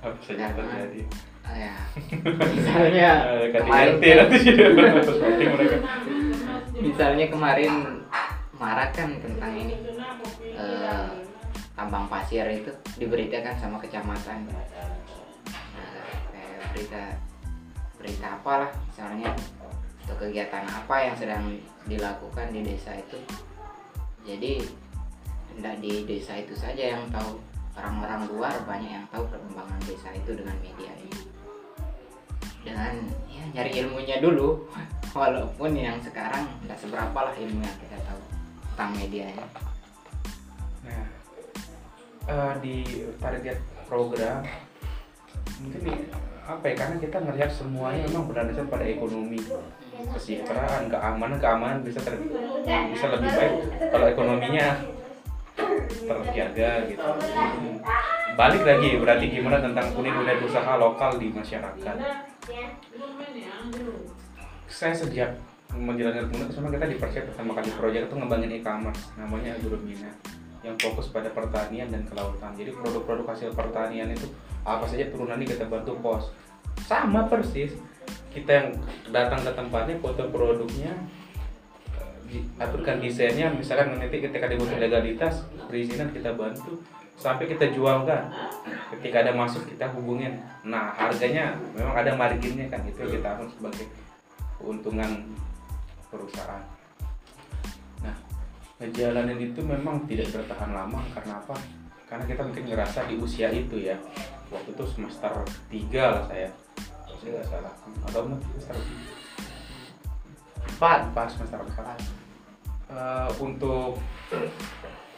S4: Apa saja terjadi.
S1: Ah, ya. Misalnya
S4: Eh,
S1: kemarin
S4: nanti sudah posting mereka.
S1: misalnya kemarin marah kan tentang ini. Eh, tambang pasir itu diberitakan sama kecamatan. Kayak berita berita apalah misalnya atau kegiatan apa yang sedang dilakukan di desa itu. Jadi tidak di desa itu saja yang tahu orang-orang luar banyak yang tahu perkembangan desa itu dengan media ini. Dengan ya nyari ilmunya dulu. Walaupun yang sekarang tidak seberapa lah ilmu yang kita tahu tentang media ini.
S4: Nah, eh, di target program mungkin apa ya karena kita ngelihat semuanya memang berdasarkan pada ekonomi. Kesejahteraan keamanan keamanan bisa ter, bisa lebih baik kalau ekonominya terjaga gitu balik lagi berarti gimana tentang unit-unit usaha lokal di masyarakat saya sejak menjalankan unit sama kita dipercaya pertama kali proyek itu ngembangin e-commerce namanya Agromina yang fokus pada pertanian dan kelautan. Jadi produk-produk hasil pertanian itu apa saja turunannya kita bantu pos. Sama persis. Kita yang datang ke tempatnya foto produknya aturkan desainnya misalkan nanti ketika dibutuhkan legalitas perizinan kita bantu sampai kita jualkan ketika ada masuk kita hubungin. Nah harganya memang ada marginnya kan itu kita anggap sebagai keuntungan perusahaan. Nah ngejalanin itu memang tidak bertahan lama. Karena apa? Karena kita mungkin ngerasa di usia itu ya. Waktu itu semester 3 lah saya. Saya nggak salah. Atau enggak, semester
S1: empat
S4: pas semester 4 Eh, untuk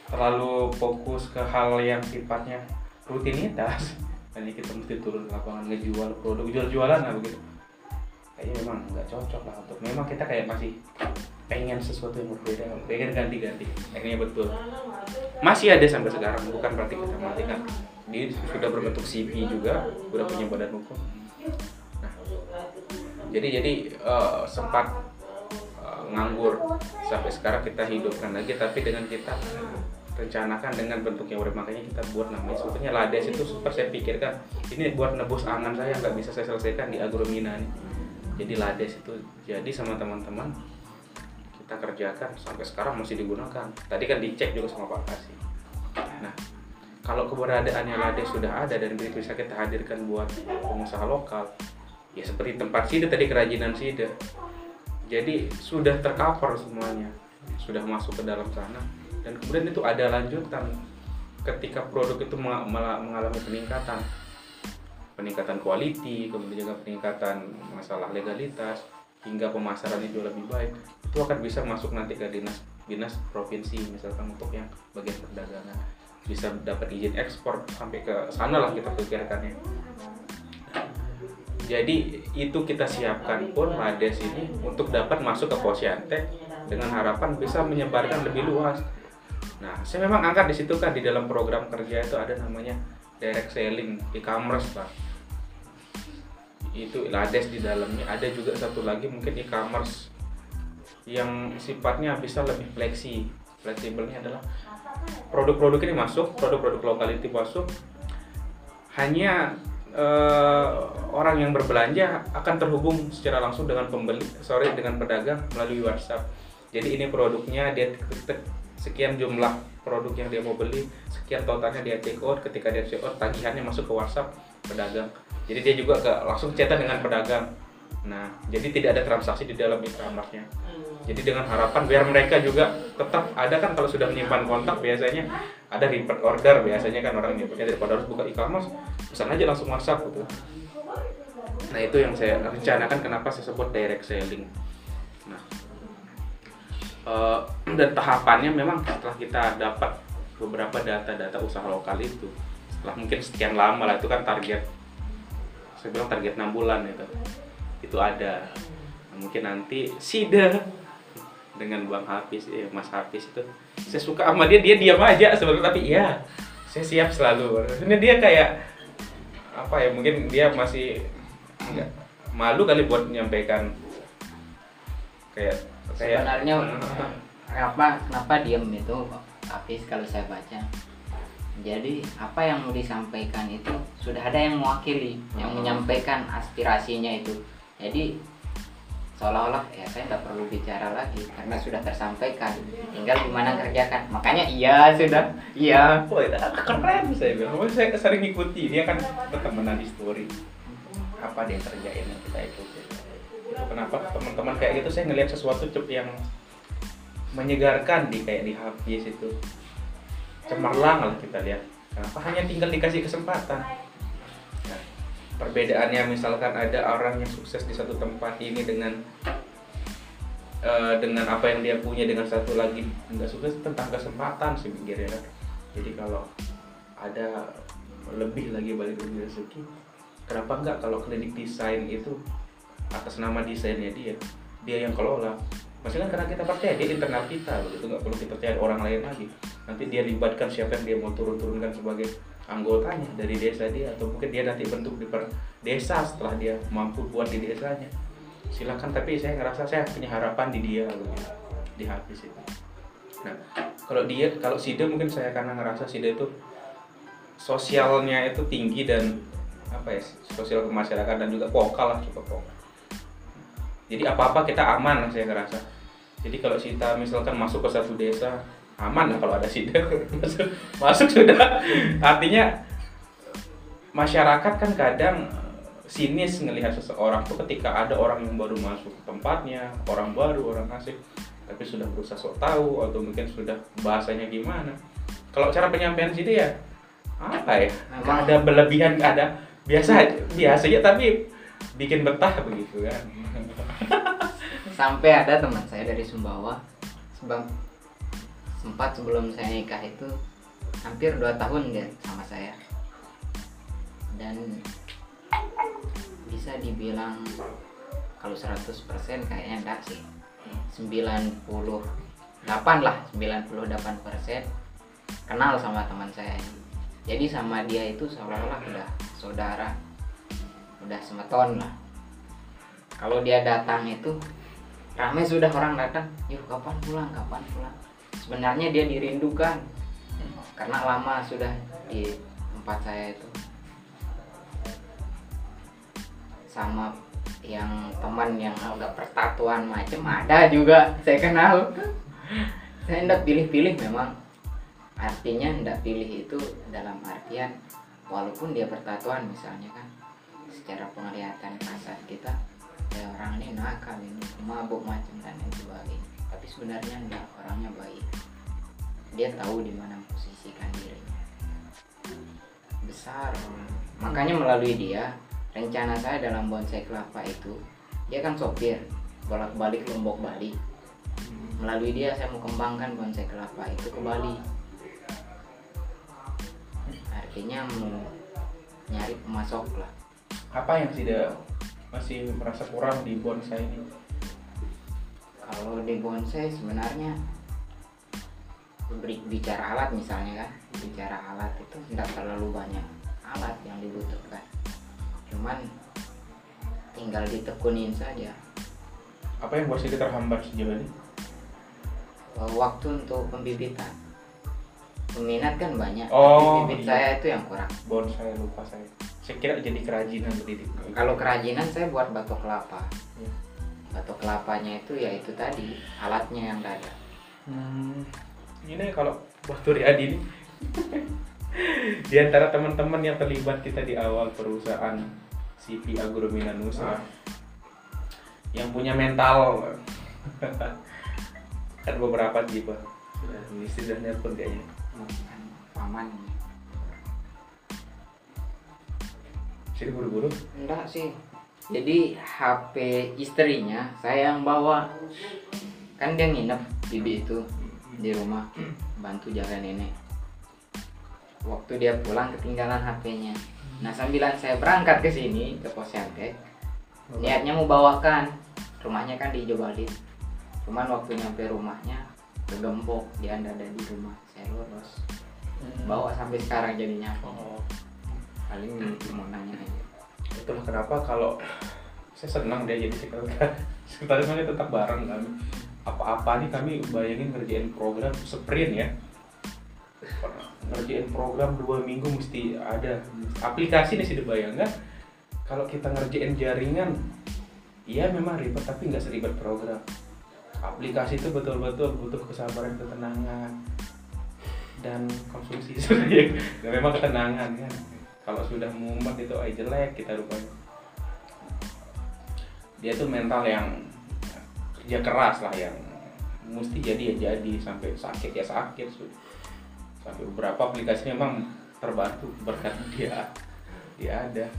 S4: terlalu fokus ke hal yang sifatnya rutinitas hanya kita mesti turun ke lapangan ngejual produk jual-jualan lah begitu. Kayaknya memang nggak cocok lah untuk memang kita kayak masih pengen sesuatu yang berbeda pengen ganti-ganti. Akhirnya betul. Masih ada sampai sekarang bukan berarti kita mati kan dia sudah berbentuk CV juga udah punya badan hukum. Nah jadi jadi eh, sempat eh, nganggur. Sampai sekarang kita hidupkan lagi tapi dengan kita rencanakan dengan bentuk yang makanya kita buat namanya. Sebetulnya lades itu super saya pikirkan ini buat nebus angan saya nggak bisa saya selesaikan di agromina nih jadi lades itu jadi sama teman-teman kita kerjakan sampai sekarang masih digunakan. Tadi kan dicek juga sama Pak Kasih. Nah kalau keberadaannya lades sudah ada dan bisa kita hadirkan buat pengusaha lokal ya seperti tempat sida tadi kerajinan sida jadi sudah tercover semuanya. Sudah masuk ke dalam sana. Dan kemudian itu ada lanjutan ketika produk itu mengalami peningkatan. Peningkatan quality kemudian juga peningkatan masalah legalitas hingga pemasarannya juga lebih baik. Itu akan bisa masuk nanti ke dinas dinas provinsi misalkan untuk yang bagian perdagangan. Bisa dapat izin ekspor sampai ke sana lah kita pikirkannya jadi itu kita siapkan pun Lades ini untuk dapat masuk ke Posyantek dengan harapan bisa menyebarkan lebih luas. Nah, saya memang angkat di situ kan di dalam program kerja itu ada namanya direct selling e-commerce lah. Itu Lades di dalamnya. Ada juga satu lagi mungkin e-commerce yang sifatnya bisa lebih fleksi. Fleksibelnya adalah produk-produk ini masuk, produk-produk lokal itu masuk, hanya eh, orang yang berbelanja akan terhubung secara langsung dengan pembeli, sorry dengan pedagang melalui WhatsApp. Jadi ini produknya dia tek sekian jumlah produk yang dia mau beli, sekian totalnya dia take out, ketika dia check out tagihannya masuk ke WhatsApp pedagang. Jadi dia juga ke, langsung cetak dengan pedagang. Nah, jadi tidak ada transaksi di dalam e-commerce-nya. Jadi dengan harapan biar mereka juga tetap ada kan kalau sudah menyimpan kontak biasanya ada repeat order biasanya kan orang nyimpannya daripada harus buka e-commerce pesan aja langsung WhatsApp gitu. Nah itu yang saya rencanakan kenapa saya sebut direct selling. Nah eh, dan tahapannya memang setelah kita dapat beberapa data-data usaha lokal itu setelah mungkin sekian lama lah itu kan target saya bilang target 6 bulan itu. Itu ada. Mungkin nanti sida dengan Bang Hafiz eh, Mas Hafiz itu. Saya suka sama dia dia diam aja sebenarnya tapi iya saya siap selalu. Ini dia kayak apa ya mungkin dia masih enggak malu kali buat menyampaikan kayak kayak
S1: sebenarnya kenapa kenapa diem itu habis kalau saya baca? Jadi apa yang mau disampaikan itu sudah ada yang mewakili yang
S4: Hmm.
S1: menyampaikan aspirasinya itu. Jadi seolah-olah ya saya nggak perlu bicara lagi karena sudah tersampaikan tinggal gimana kerjakan makanya iya sudah iya
S4: Oh, keren saya bilang. Saya sering ikuti. Dia kan berteman di story. Apa dia kerjain yang kita. Itu kenapa teman-teman kayak gitu saya ngelihat sesuatu cep yang menyegarkan di kayak di Hafiz itu. Cemerlang lah kita lihat. Kenapa hanya tinggal dikasih kesempatan. Perbedaannya misalkan ada orang yang sukses di satu tempat ini dengan eh, dengan apa yang dia punya dengan satu lagi nggak sukses tentang kesempatan sih mikirnya kan. Jadi kalau ada lebih lagi balik dari rezeki, kenapa nggak kalau klinik desain itu atas nama desainnya dia, dia yang kelola. Maksudnya karena kita percaya dia internal kita, begitu nggak perlu kita percaya orang lain lagi. Nanti dia libatkan siapa yang dia mau turun-turunkan sebagai anggotanya dari desa dia atau mungkin dia nanti bentuk di per desa setelah dia mampu buat di desanya. Silakan tapi saya ngerasa saya punya harapan di dia begitu, di habis itu. Nah, kalau dia kalau Sida mungkin saya karena ngerasa Sida itu sosialnya itu tinggi dan apa ya sosial kemasyarakatan dan juga vokal lah cukup vokal. Jadi apa-apa kita aman saya ngerasa. Jadi kalau kita misalkan masuk ke satu desa aman lah kalau ada Sida masuk, masuk sudah. Artinya masyarakat kan kadang sinis ngelihat seseorang tuh ketika ada orang yang baru masuk ke tempatnya orang baru orang asing tapi sudah berusaha sok tahu atau mungkin sudah bahasanya gimana. Kalau cara penyampaian sini ya apa ya?
S1: Memang-
S4: ada berlebihan ada. Biasa aja biasanya tapi bikin betah begitu kan.
S1: Sampai ada teman saya dari Sumbawa sempat sebelum saya nikah itu hampir dua tahun dia sama saya. Dan bisa dibilang kalau 100% kayaknya enggak sih. 98 lah 98% kenal sama teman saya. Jadi sama dia itu seolah-olah udah saudara udah semeton lah. Kalau dia datang itu ramai sudah orang datang yuk kapan pulang kapan pulang sebenarnya dia dirindukan. Karena lama sudah di tempat saya itu. Sama yang teman yang agak pertatuan macam ada juga saya kenal. Saya tidak pilih-pilih memang. Artinya tidak pilih itu dalam artian walaupun dia pertatuan misalnya kan secara penglihatan kasar kita ya orang ini nakal ini mabuk macam dan lain sebagainya tapi sebenarnya enggak orangnya baik. Dia tahu di mana posisikan dirinya besar. Makanya melalui dia rencana saya dalam bonsai kelapa itu dia kan sopir bolak balik lombok bali melalui dia saya mau kembangkan bonsai kelapa itu ke Bali. Artinya mau nyari pemasok lah.
S4: Apa yang tidak masih merasa kurang di bonsai ini
S1: kalau di bonsai sebenarnya bicara alat misalnya kan bicara alat itu tidak terlalu banyak alat yang dibutuhkan. Cuman tinggal ditekunin saja.
S4: Apa yang Siti terhambat sejauh ini?
S1: Eh, waktu untuk pembibitan peminat kan banyak
S4: Oh,
S1: tapi bibit
S4: iya.
S1: saya itu yang kurang.
S4: Bonsai lupa saya. Saya kira jadi kerajinan berdidik
S1: kalau kerajinan saya buat batok kelapa. Batok kelapanya itu ya itu tadi alatnya yang nggak ada.
S4: Hmm, ini kalau Batu Riyadi ini. Di antara teman-teman yang terlibat kita di awal perusahaan CP Agromina Nusa yang punya mental. Ada beberapa tipe istri dan nelpon kayaknya.
S1: Paman
S4: sini buru-buru?
S1: Enggak sih jadi HP istrinya saya yang bawa. Kan dia nginep bibi itu di rumah bantu jaga nenek. Waktu dia pulang ketinggalan HP-nya nah sambilan saya berangkat ke sini ke posyantek niatnya mau bawakan. Rumahnya kan di Jobalit cuman waktu nyampe rumahnya kegembok dia ada di rumah. Saya lolos. Bawa sampai sekarang jadinya.
S4: Oh.
S1: Paling mau nanya aja
S4: itulah kenapa kalau saya senang dia jadi sekretaris. Sekretaris kami tetap bareng kami apa-apa nih kami bayangin ngerjain program sprint ya. Ngerjain program dua minggu mesti ada. Aplikasi nih sih dibayangkan kalau kita ngerjain jaringan iya memang ribet tapi nggak seribet program. Aplikasi itu betul-betul butuh kesabaran ketenangan dan konsumsi. Sebenarnya memang ketenangan kan kalau sudah mumet itu ay jelek kita rupanya. Dia tuh mental yang kerja keras lah yang mesti jadi ya jadi. Sampai sakit ya sakit. Sudah sampai beberapa aplikasi memang terbantu berkat dia. Dia ada.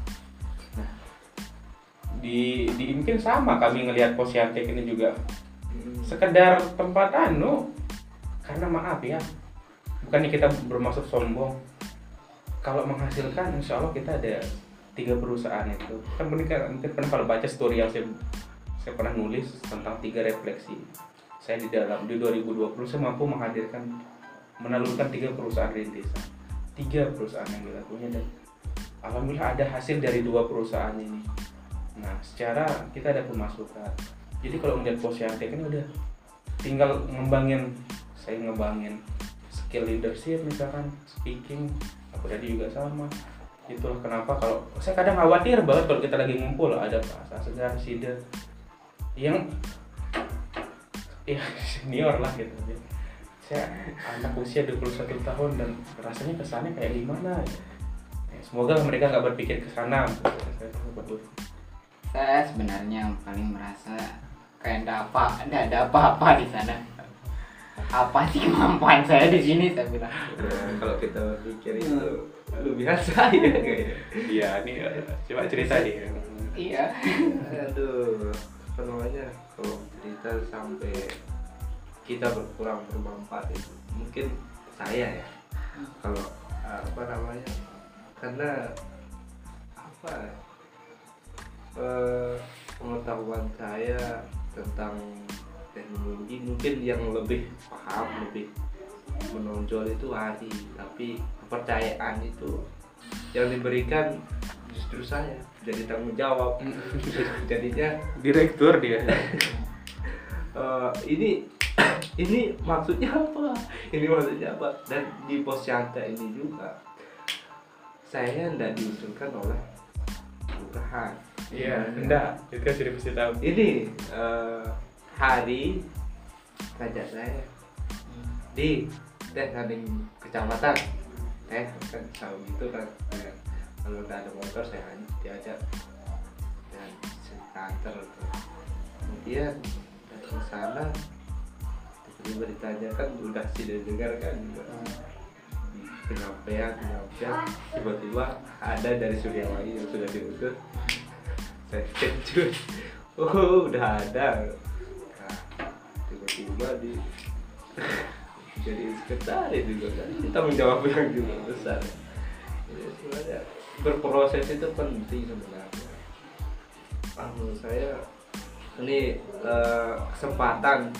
S4: Nah di di mungkin sama kami ngelihat posyantek ini juga. Sekedar tempat anu karena maaf ya bukannya kita bermaksud sombong kalau menghasilkan insya Allah kita ada tiga perusahaan itu. Kan mungkin mungkin pernah kalau baca story yang saya saya pernah nulis tentang tiga refleksi saya di dalam di 2020 saya mampu menghadirkan menelurkan tiga perusahaan rintisan tiga perusahaan yang kita punya dan alhamdulillah ada hasil dari dua perusahaan ini. Nah secara kita ada pemasukan. Jadi kalau melihat posyantek ini udah tinggal ngembangin saya ngembangin skill leadership misalkan speaking aku tadi juga sama itulah kenapa kalau saya kadang khawatir banget kalau kita lagi ngumpul ada Pak Segar Sida yang ya senior lah gitu ya. saya anak usia 21 tahun dan rasanya kesannya kayak gimana ya. Semoga mereka nggak berpikir ke sana Saya
S1: sebenarnya yang paling merasa kayak ada apa ada ada apa-apa di sana apa sih kemampuan saya di sini? Saya bilang.
S5: Kalau kita berpikir itu lu biasa ya kayaknya
S4: iya ini eh, coba cerita nih.
S1: Iya.
S5: Aduh apa namanya? Kalau cerita sampai kita berkurang bermanfaat itu mungkin saya ya. Kalau uh, apa namanya? Karena apa ya, eh, pengetahuan saya tentang teknologi mungkin yang lebih paham lebih menonjol itu Ari tapi kepercayaan itu yang diberikan justru saya jadi tanggung jawab. Jadinya
S4: direktur dia.
S5: Eh, ini ini maksudnya apa? Ini maksudnya apa? Dan di posyandu ini juga saya tidak diusulkan oleh kelurahan
S4: iya. Enggak itu kan sudah pasti tahu.
S5: Ini eh, hari ngajak saya. Di teh kanding kecamatan. Teh kan tahu gitu kan kalau udah ada motor saya hanya diajak dan saya antar tuh. kemudian dari sana tiba-tiba ditanyakan udah tidak dengar kan penyampaian penyampaian tiba-tiba ada dari Suryawahi yang sudah diutus saya kejut. Oh udah ada tiba-tiba di jadi sekretaris juga kan. Ini tanggung jawab yang juga besar. Jadi sebenarnya berproses itu penting sebenarnya. Ah, menurut saya ini eh, kesempatan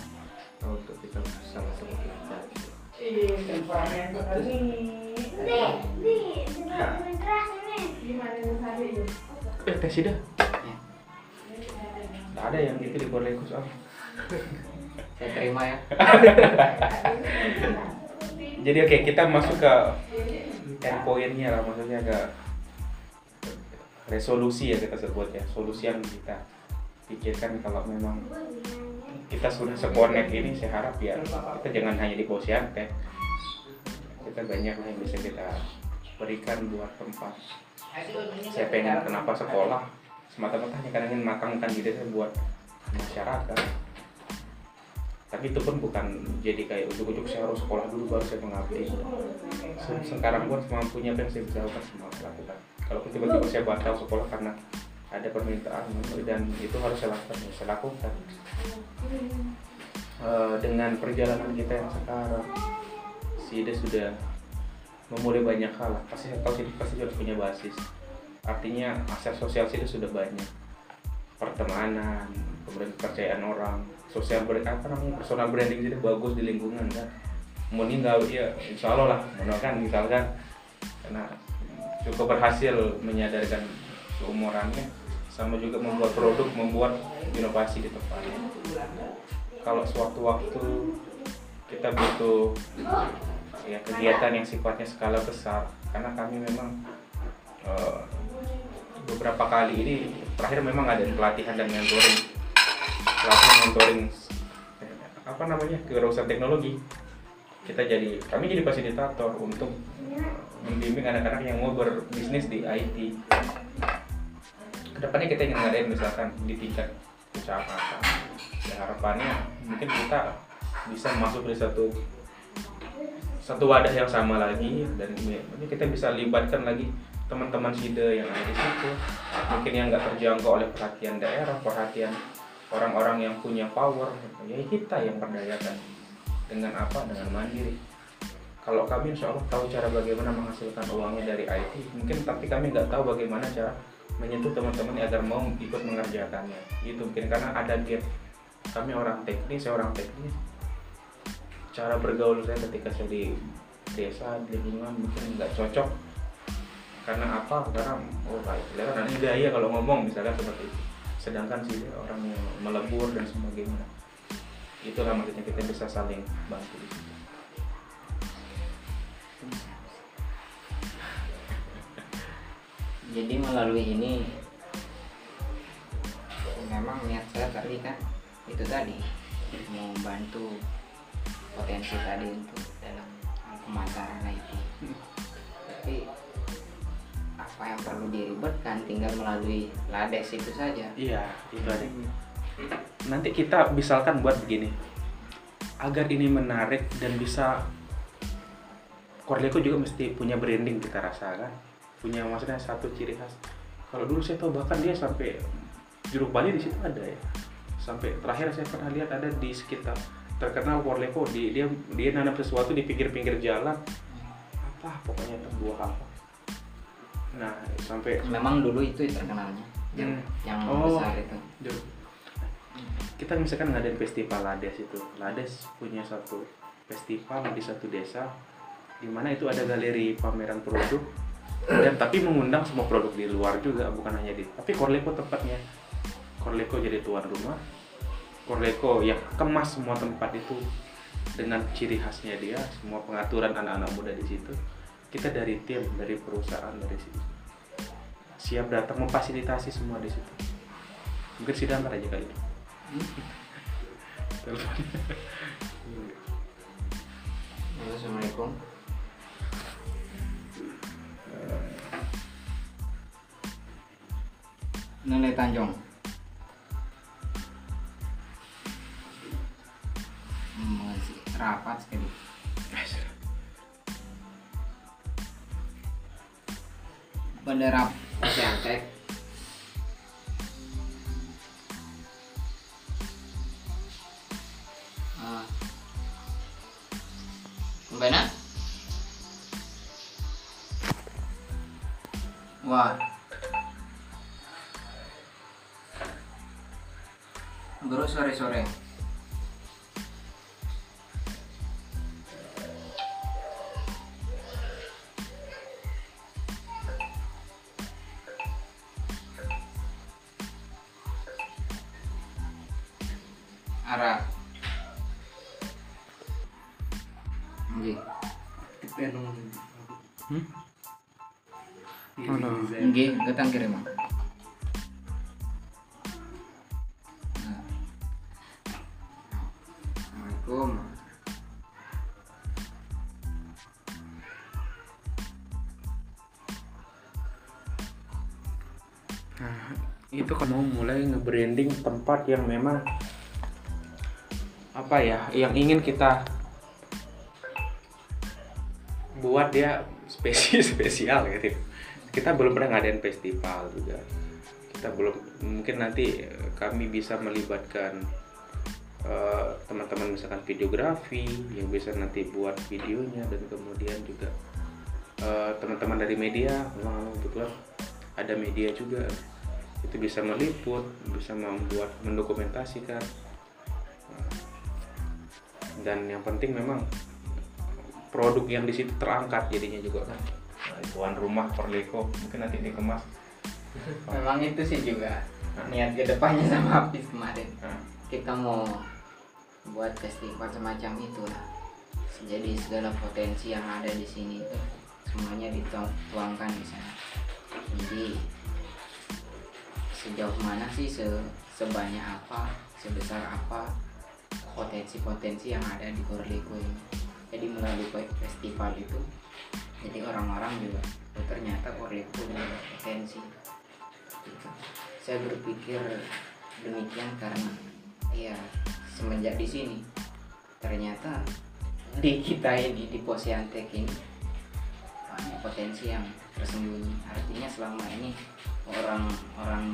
S5: untuk kita sama-sama belajar gitu.
S4: eh tes sida nggak ada yang itu di Borlekus ah
S1: terima ya.
S4: Jadi oke kita masuk ke endpointnya lah maksudnya ke resolusi ya kita sebut ya solusi yang kita pikirkan kalau memang kita sudah sekonek ini saya harap ya kita jangan hanya di posyantek kita banyak lah yang bisa kita berikan buat tempat. Saya pengen kenapa sekolah semata-mata hanya karena ingin makangkan diri saya buat masyarakat tapi itu pun bukan jadi kayak ujuk-ujuk saya harus sekolah dulu baru saya mengabdi. Se- sekarang pun semampunya apa yang saya bisa lakukan semua lakukan. Kalau tiba-tiba saya batal sekolah karena ada permintaan dan itu harus saya lakukan ya saya lakukan. Eh, dengan perjalanan kita yang sekarang si Ida sudah memulai banyak hal pasti kalau sih pasti sudah punya basis. Artinya aset sosial sih sudah banyak. Pertemanan kemudian kepercayaan orang sosial brand apa namanya personal branding jadi bagus di lingkungan kan? Mau nggak ya insya Allah lah mau kan misalkan karena cukup berhasil menyadarkan keumurannya sama juga membuat produk membuat inovasi di tempatnya kalau suatu waktu kita butuh ya kegiatan yang sifatnya skala besar karena kami memang eh, beberapa kali ini terakhir memang ada pelatihan dan mentoring pelatihan mentoring apa namanya kewirausahaan teknologi. Kita jadi kami jadi fasilitator untuk membimbing anak-anak yang mau berbisnis di IT ke depannya kita ingin ngadain misalkan di tingkat kecamatan. Ya harapannya mungkin kita bisa masuk di satu satu wadah yang sama lagi dan ini kita bisa libatkan lagi teman-teman SIDE yang ada di situ. Mungkin yang nggak terjangkau oleh perhatian daerah perhatian orang-orang yang punya power ya kita yang berdayakan dengan apa? Dengan mandiri. Kalau kami insya Allah tahu cara bagaimana menghasilkan uangnya dari IT mungkin tapi kami nggak tahu bagaimana cara menyentuh teman-teman agar mau ikut mengerjakannya. Itu mungkin karena ada gap. Kami orang teknis saya orang teknis. Cara bergaul saya ketika saya di desa di lingkungan mungkin nggak cocok. Karena apa? Karena oh baik. Selera nanti gaya kalau ngomong misalnya seperti itu sedangkan sih orang yang melebur dan sebagainya itulah maksudnya kita bisa saling bantu
S1: jadi melalui ini memang niat saya tadi kan itu tadi mau bantu potensi tadi untuk dalam pemasaran IT tapi apa yang perlu diribetkan tinggal melalui lades itu saja.
S4: Iya itu ada nanti kita misalkan buat begini. Agar ini menarik dan bisa Korleko juga mesti punya branding kita rasakan. Punya maksudnya satu ciri khas. Kalau dulu saya tahu bahkan dia sampai jeruk Bali di situ ada ya. Sampai terakhir saya pernah lihat ada di sekitar terkenal Korleko di dia dia nanam sesuatu di pinggir-pinggir jalan. Apa pokoknya itu buah apa nah sampai
S1: memang dulu itu terkenalnya yang,
S4: Hmm.
S1: yang
S4: Oh.
S1: besar itu.
S4: kita misalkan ngadain festival Lades itu. Lades punya satu festival di satu desa di mana itu ada galeri pameran produk. Dan tapi mengundang semua produk di luar juga bukan hanya di tapi Korleko tempatnya. Korleko jadi tuan rumah. Korleko yang kemas semua tempat itu dengan ciri khasnya dia semua pengaturan anak-anak muda di situ kita dari tim dari perusahaan dari situ. Siap datang memfasilitasi semua di situ. Mungkin sidang ntar aja kali itu Telepon.
S1: Assalamualaikum. Nilai Tanjung masih rapat sekali bendera Siantek ah. Mbak Wah. Bro sore-sore Nggih. Nah. Assalamualaikum.
S4: Nah, itu kan mau mulai nge-branding tempat yang memang apa ya yang ingin kita buat dia spesial spesial gitu kita belum pernah ngadain festival juga. Kita belum mungkin nanti eh, kami bisa melibatkan eh, teman-teman misalkan videografi yang bisa nanti buat videonya dan kemudian juga eh, teman-teman dari media memang kebetulan ada media juga. Itu bisa meliput bisa membuat mendokumentasikan. Dan yang penting memang produk yang di situ terangkat jadinya juga kan tuan rumah Perleko mungkin nanti dikemas.
S1: Memang itu sih juga niat ke depannya sama Hafiz kemarin.
S4: Nah,
S1: kita mau buat festival semacam itulah. Jadi segala potensi yang ada di sini itu semuanya dituangkan di sana. Jadi sejauh mana sih se- sebanyak apa sebesar apa potensi-potensi yang ada di Korleko ini? Jadi melalui fe- festival itu jadi orang-orang juga oh, ternyata Korleko punya potensi Gitu. saya berpikir demikian karena ya semenjak di sini ternyata di kita ini di Posyantek ini banyak potensi yang tersembunyi artinya selama ini orang-orang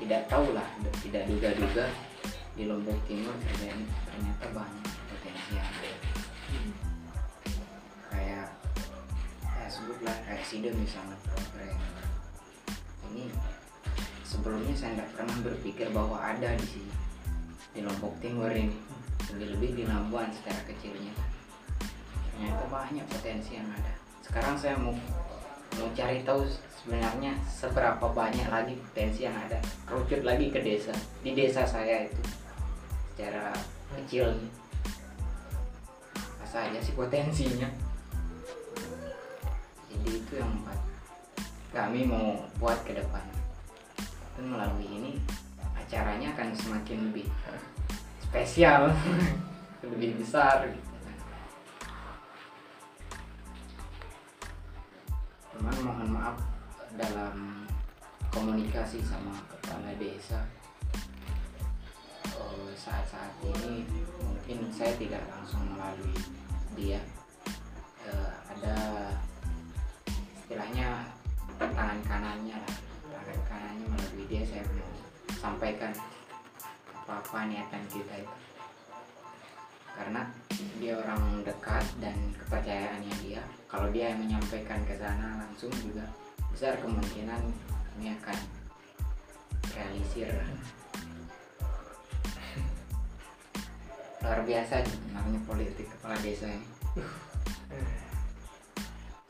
S1: tidak tahu lah tidak duga-duga di Lombok Timur ternyata banyak potensi yang sebutlah kayak misalnya program ini sebelumnya saya tidak pernah berpikir bahwa ada di sini di Lombok Timur ini. Lebih-lebih di Labuan secara kecilnya. Ternyata banyak potensi yang ada. Sekarang saya mau mau cari tahu sebenarnya seberapa banyak lagi potensi yang ada. Kerucut lagi ke desa di desa saya itu secara kecil apa saja sih potensinya jadi itu yang empat. Kami mau buat ke depan. Dan melalui ini acaranya akan semakin lebih spesial. Lebih besar gitu. Kan. cuman mohon maaf dalam komunikasi sama kepala desa. Eh, saat-saat ini mungkin saya tidak langsung melalui dia. Eh, ada istilahnya tangan kanannya lah. Tangan kanannya melalui dia saya mau sampaikan apa-apa niatan kita itu. Karena dia orang dekat dan kepercayaannya dia. Kalau dia yang menyampaikan ke sana langsung juga besar kemungkinan ini akan realisir. Luar biasa namanya politik kepala desa ini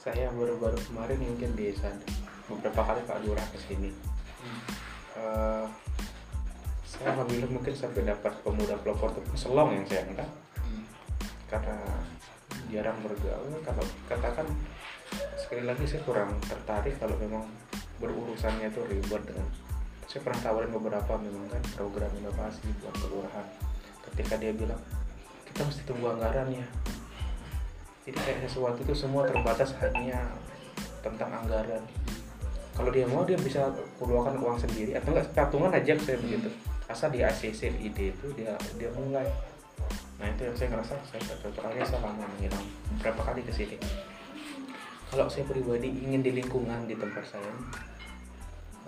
S4: saya baru-baru kemarin mungkin di sana beberapa kali Pak Lurah ke sini Eh, saya alhamdulillah mungkin sampai dapat pemuda pelopor itu selong yang saya angkat
S1: Hmm.
S4: karena jarang bergaul kalau katakan sekali lagi saya kurang tertarik kalau memang berurusannya itu ribet dengan saya pernah tawarin beberapa memang kan program inovasi buat kelurahan. Ketika dia bilang kita mesti tunggu anggaran ya jadi kayak sesuatu itu semua terbatas hanya tentang anggaran. Kalau dia mau dia bisa keluarkan uang sendiri. Atau enggak patungan aja saya begitu. Asal di ACC ide itu dia dia mulai. Nah itu yang saya ngerasa saya cocok saya lama menghilang berapa kali ke sini. Kalau saya pribadi ingin di lingkungan di tempat saya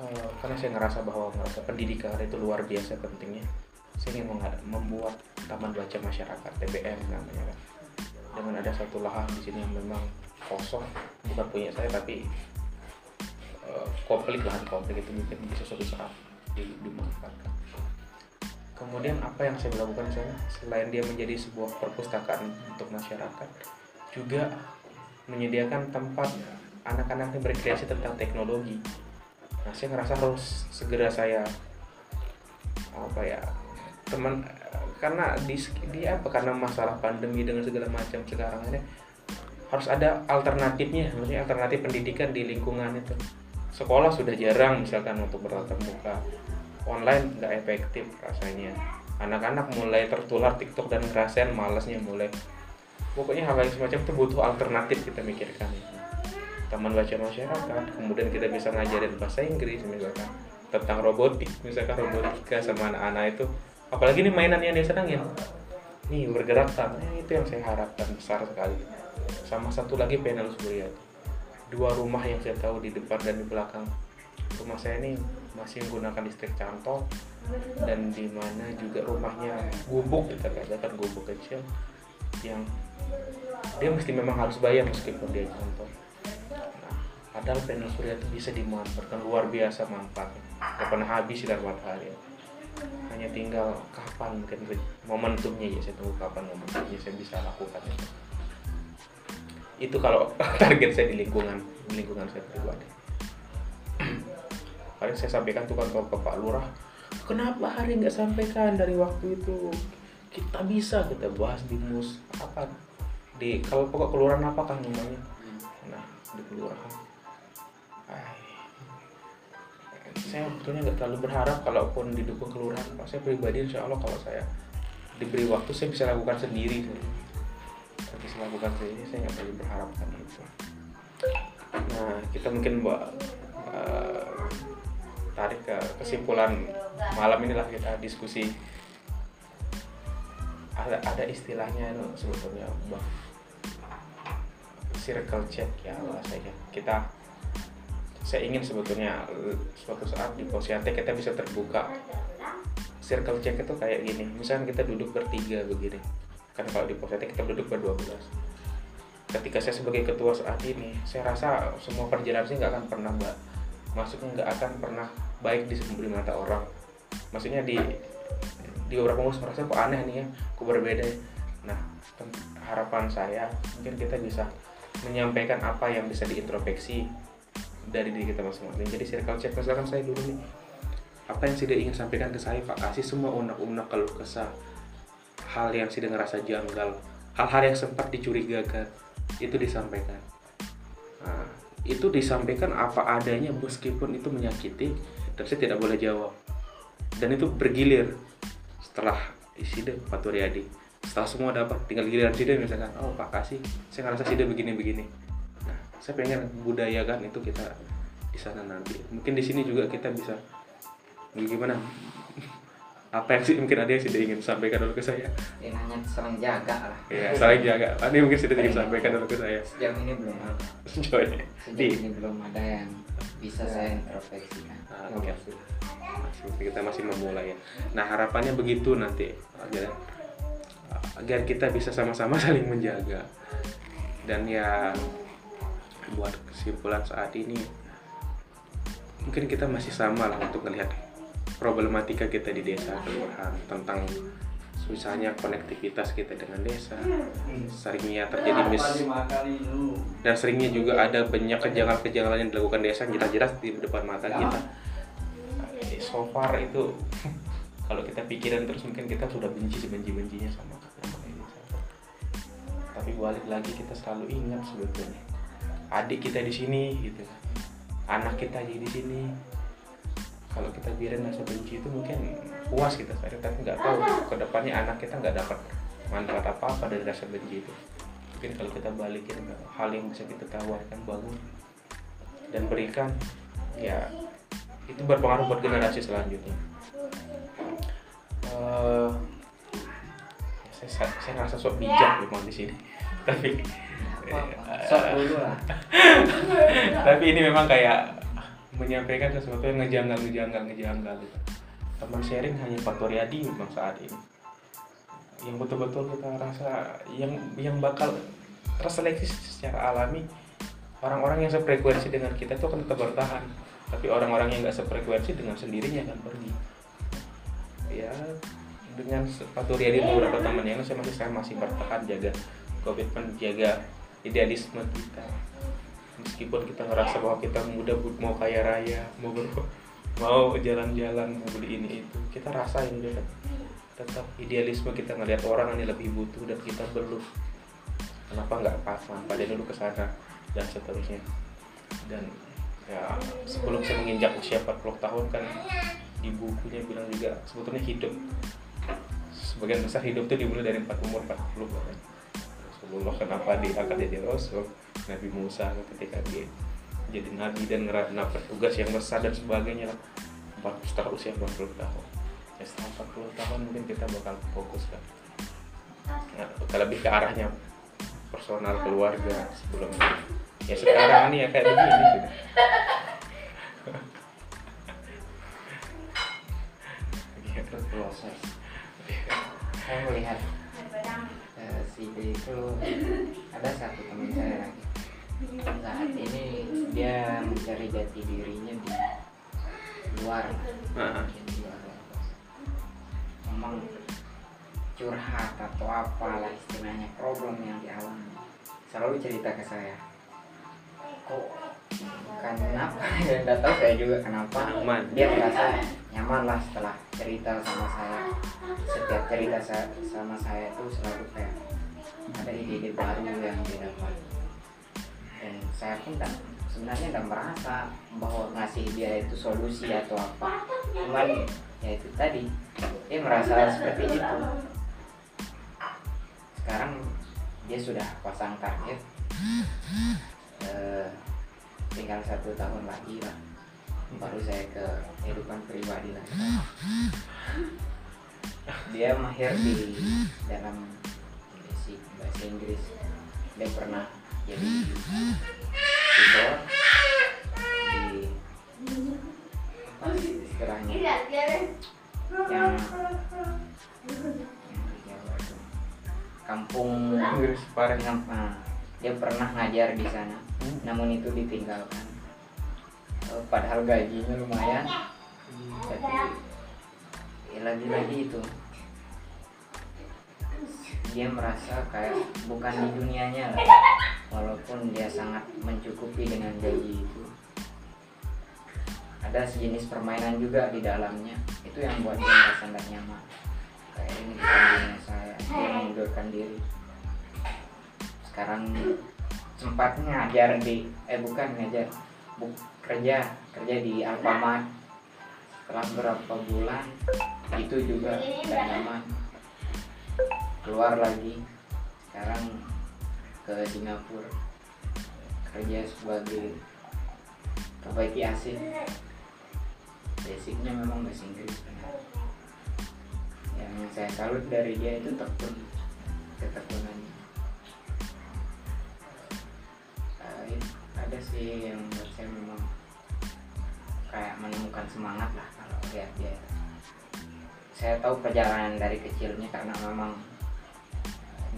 S4: eh, karena saya ngerasa bahwa pendidikan itu luar biasa pentingnya. Saya ingin membuat taman baca masyarakat TBM namanya kan dengan ada satu lahan di sini yang memang kosong bukan punya saya tapi eh, komplit lahan komplit itu mungkin bisa suatu saat di- dimanfaatkan. Kemudian apa yang saya lakukan saya selain dia menjadi sebuah perpustakaan untuk masyarakat juga menyediakan tempat anak-anak yang berkreasi tentang teknologi. Nah saya ngerasa harus segera saya apa ya teman karena di, di apa karena masalah pandemi dengan segala macam sekarang ini harus ada alternatifnya maksudnya alternatif pendidikan di lingkungan itu. Sekolah sudah jarang misalkan untuk bertatap muka. Online nggak efektif rasanya. Anak-anak mulai tertular TikTok dan ngerasain malasnya mulai. Pokoknya hal yang semacam itu butuh alternatif kita mikirkan taman baca masyarakat kemudian kita bisa ngajarin bahasa Inggris misalkan tentang robotik misalkan robotika sama anak-anak itu apalagi ini mainan yang dia senangin. Nih bergerak tangannya itu yang saya harapkan besar sekali. Sama satu lagi panel surya. Dua rumah yang saya tahu di depan dan di belakang. Rumah saya ini masih menggunakan listrik cantol dan di mana juga rumahnya gubuk kita katakan gubuk kecil yang dia mesti memang harus bayar meskipun dia cantol nah, padahal panel surya itu bisa dimanfaatkan. Luar biasa manfaatnya. Gak pernah habis sinar matahari hanya tinggal kapan mungkin momentumnya ya saya tunggu kapan momentumnya saya bisa lakukan itu. Itu kalau target saya di lingkungan di lingkungan saya pribadi. Paling saya sampaikan tuh kantor ke Pak Lurah kenapa hari nggak sampaikan dari waktu itu? Kita bisa kita bahas di mus apa? Di kalau pokok kelurahan apa kan namanya? Nah di kelurahan saya sebetulnya nggak terlalu berharap kalaupun didukung kelurahan Pak. saya pribadi insya Allah kalau saya diberi waktu saya bisa lakukan sendiri saya bisa lakukan sendiri saya nggak terlalu berharapkan itu nah kita mungkin mbak eh, tarik ke kesimpulan malam inilah kita diskusi. Ada ada istilahnya itu sebetulnya bang circle check ya bahasanya kita saya ingin sebetulnya eh, suatu saat di Posiate kita bisa terbuka. Circle check itu kayak gini. Misalnya kita duduk bertiga begini. Kan kalau di Posiate kita duduk berdua belas. Ketika saya sebagai ketua saat ini saya rasa semua perjalanan saya nggak akan pernah mbak. Maksudnya nggak akan pernah baik di di mata orang. Maksudnya di di beberapa pengurus merasa kok aneh nih ya kok berbeda. Nah harapan saya mungkin kita bisa menyampaikan apa yang bisa diintrospeksi dari diri kita masing-masing. Jadi circle check misalkan saya dulu nih. Apa yang sudah ingin sampaikan ke saya Pak? Kasih semua unek-unek keluh kesah. Hal yang sudah ngerasa janggal. Hal-hal yang sempat dicurigakan itu disampaikan. Nah, itu disampaikan apa adanya meskipun itu menyakiti dan saya tidak boleh jawab. Dan itu bergilir setelah Sida Pak Turyadi. Setelah semua dapat tinggal giliran Sida misalkan oh Pak kasih saya ngerasa Sida begini-begini. nah saya pengen budayakan itu kita di sana nanti. Mungkin di sini juga kita bisa gimana? Apa yang sih mungkin ada yang sudah ingin sampaikan dulu ke saya?
S1: Ya nanya saling jaga lah.
S4: Ya saling jaga. Yang mungkin sudah ingin sampaikan dulu ke saya.
S1: Sejauh ini belum. Ada
S4: sejauh ini.
S1: Sejauh ini belum ada yang bisa saya introspeksikan
S4: Ah, oke. masih kita masih memulai ya. Nah harapannya begitu nanti agar agar kita bisa sama-sama saling menjaga. Dan ya buat kesimpulan saat ini mungkin kita masih sama lah untuk melihat problematika kita di desa kelurahan tentang susahnya konektivitas kita dengan desa seringnya terjadi mis dan seringnya juga ada banyak kejanggalan-kejanggalan yang dilakukan desa yang jelas-jelas di depan mata kita. Eh, So far itu kalau kita pikiran terus mungkin kita sudah benci sebenci-bencinya sama. Tapi balik lagi kita selalu ingat sebetulnya adik kita di sini gitu. Anak kita di sini. Kalau kita biarin rasa benci itu mungkin puas kita sekarang tapi nggak tahu ke depannya anak kita nggak dapat manfaat apa apa dari rasa benci itu mungkin kalau kita balikin hal yang bisa kita tawarkan bangun dan berikan ya itu berpengaruh buat generasi selanjutnya Eh, saya, saya, saya ngerasa sok bijak memang di sini tapi
S1: sok dulu lah.
S4: Tapi ini memang kayak menyampaikan sesuatu yang ngejanggal ngejanggal ngejanggal gitu. teman sharing hanya Pak Turyadi memang saat ini. Yang betul-betul kita rasa yang yang bakal terseleksi secara alami orang-orang yang sefrekuensi dengan kita itu akan tetap bertahan. Tapi orang-orang yang nggak sefrekuensi dengan sendirinya akan pergi. Ya dengan Pak Turyadi dan beberapa teman yang saya masih saya masih bertahan jaga komitmen jaga idealisme kita. Meskipun kita ngerasa bahwa kita muda mau kaya raya mau ber- mau jalan-jalan mau beli ini itu kita rasain juga tetap idealisme kita ngelihat orang yang lebih butuh dan kita belum kenapa nggak pas pada dulu ke sana dan seterusnya. Dan ya sebelum saya menginjak usia 40 tahun kan di bukunya bilang juga sebetulnya hidup. Sebagian besar hidup itu dimulai dari 4 umur 40 kan. Rasulullah kenapa diangkat jadi Rasul? Nabi Musa ketika dia jadi Nabi dan ngerana tugas yang besar dan sebagainya. 40 setelah usia 40 tahun. Ya setelah 40 tahun mungkin kita bakal fokus kan Ya, lebih ke arahnya. Personal keluarga sebelum ya sekarang ini ya kayak begini sudah.
S1: itu proses saya melihat si D itu. Ada satu teman saya. Lagi saat ini dia mencari jati dirinya di luar. Di luar memang curhat atau apalah istilahnya problem yang dialami. Selalu cerita ke saya. Kok kenapa ya? Nggak tahu saya juga kenapa.
S4: Nyaman.
S1: dia merasa nyaman lah setelah cerita sama saya. Setiap cerita sa- sama saya itu selalu kayak ada ide-ide baru yang dia dapat. Dan saya pun tak, sebenarnya tidak merasa bahwa ngasih dia itu solusi atau apa. Cuman ya itu tadi dia merasa seperti itu. Sekarang dia sudah pasang target Eh, tinggal satu tahun lagi lah baru saya ke kehidupan pribadi lah. Dia mahir di dalam bahasa Inggris. Dia pernah jadi tutor di apa sih istilahnya yang yang di Jawa itu. kampung
S4: Inggris parah
S1: Ngam- nah, dia pernah ngajar di sana namun itu ditinggalkan. Eh, padahal gajinya lumayan. Tapi ya lagi-lagi itu dia merasa kayak bukan di dunianya lah. Walaupun dia sangat mencukupi dengan gaji itu. Ada sejenis permainan juga di dalamnya. Itu yang buat dia merasa nggak nyaman. Kayak ini bukan saya. Dia mengundurkan diri. Sekarang sempat ngajar di eh bukan ngajar. Bu, kerja. Kerja di Alfamart. Setelah berapa bulan itu juga tidak nyaman keluar lagi. Sekarang ke Singapura. Kerja sebagai perbaiki AC basicnya memang bahasa Inggris benar yang saya salut dari dia itu tekun. Ketekunannya Eh, ada sih yang buat saya memang kayak menemukan semangat lah kalau lihat dia. Saya tahu perjalanan dari kecilnya karena memang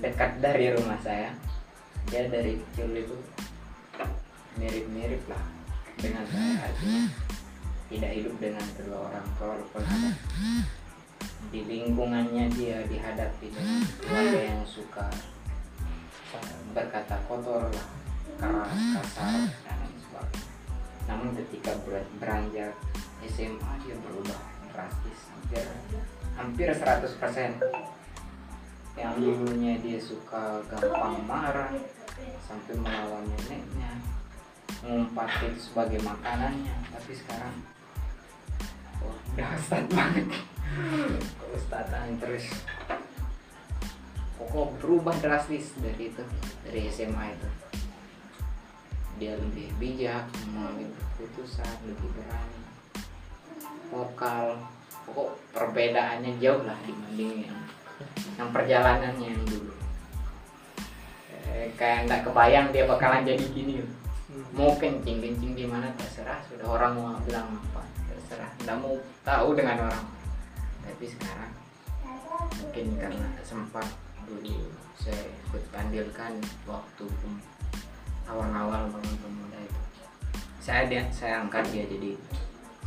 S1: dekat dari rumah saya. Dia dari kecil itu mirip-mirip lah dengan saya. Artinya tidak hidup dengan kedua orang tua walaupun di lingkungannya dia dihadapi dengan keluarga yang suka berkata kotor lah keras kasar dan lain sebagainya. Namun ketika ber- beranjak SMA dia berubah drastis hampir hampir 100% yang dulunya dia suka gampang marah sampai melawan neneknya ngumpat itu sebagai makanannya. Tapi sekarang wah dahsyat banget. Keustatan terus pokok berubah drastis dari itu dari SMA itu. Dia lebih bijak mengambil keputusan lebih berani. Vokal pokok perbedaannya jauh lah dibanding yang yang perjalanannya yang dulu. Eh, kayak nggak kebayang dia bakalan jadi gini. Loh. mau kencing kencing di mana terserah. Sudah orang mau bilang apa terserah. Nggak mau tahu dengan orang. Tapi sekarang mungkin karena sempat dulu saya ikut andilkan waktu awal-awal bangun pemuda itu. Saya dia saya angkat dia jadi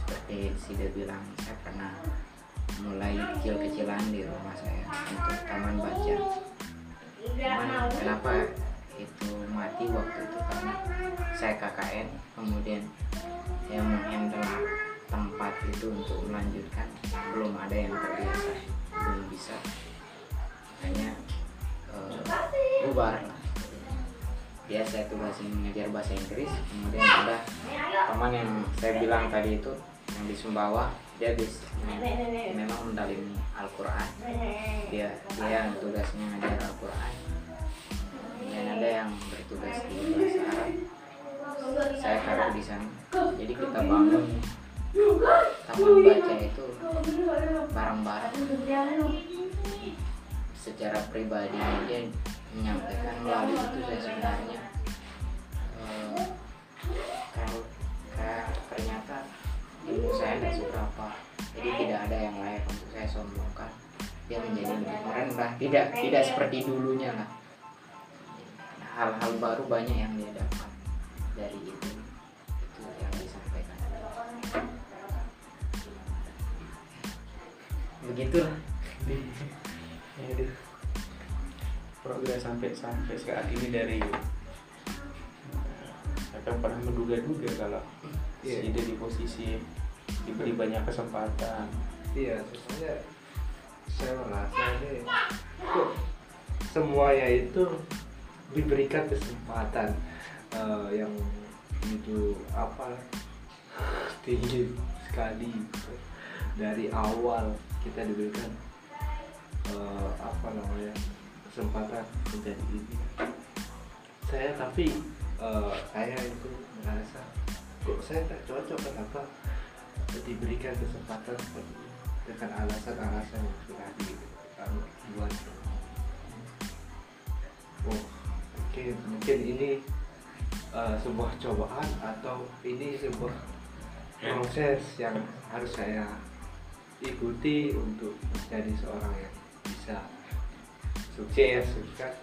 S1: seperti si dia bilang saya pernah mulai kecil-kecilan di rumah saya untuk taman baca. Cuman kenapa itu mati waktu itu? Karena saya KKN kemudian yang menghandle tempat itu untuk melanjutkan belum ada yang terbiasa belum bisa. Hanya eh, bubar. Lah dia saya tugasin mengajar bahasa Inggris kemudian ada teman yang saya bilang tadi itu yang di Sumbawa dia bis, memang mendalimi Al-Quran. Dia dia yang tugasnya ngajar Al-Quran. Dan ada yang bertugas di bahasa Arab. Saya taruh di sana. Jadi kita bangun taman baca itu bareng-bareng. Secara pribadi dia menyampaikan melalui itu saya sebenarnya ilmu saya tidak seberapa jadi tidak ada yang layak untuk saya sombongkan. Dia menjadi lebih merendah tidak tidak seperti dulunya lah. Hal-hal baru banyak yang dia dapat dari itu. Itu yang disampaikan. Begitulah.
S4: Aduh. progres sampai sampai saat ini dari saya kan pernah menduga-duga kalau
S5: Iya.
S4: si dia di posisi diberi banyak kesempatan
S5: iya soalnya saya merasa deh kok semuanya itu diberikan kesempatan eh, yang itu apa tinggi sekali gitu. dari awal kita diberikan eh, apa namanya kesempatan menjadi ini saya tapi eh, saya itu merasa kok saya tak cocok kenapa diberikan kesempatan seperti ini dengan alasan-alasan yang sudah dibuat oh oke. Mungkin ini eh, sebuah cobaan atau ini sebuah proses yang harus saya ikuti untuk menjadi seorang yang bisa sukses kan?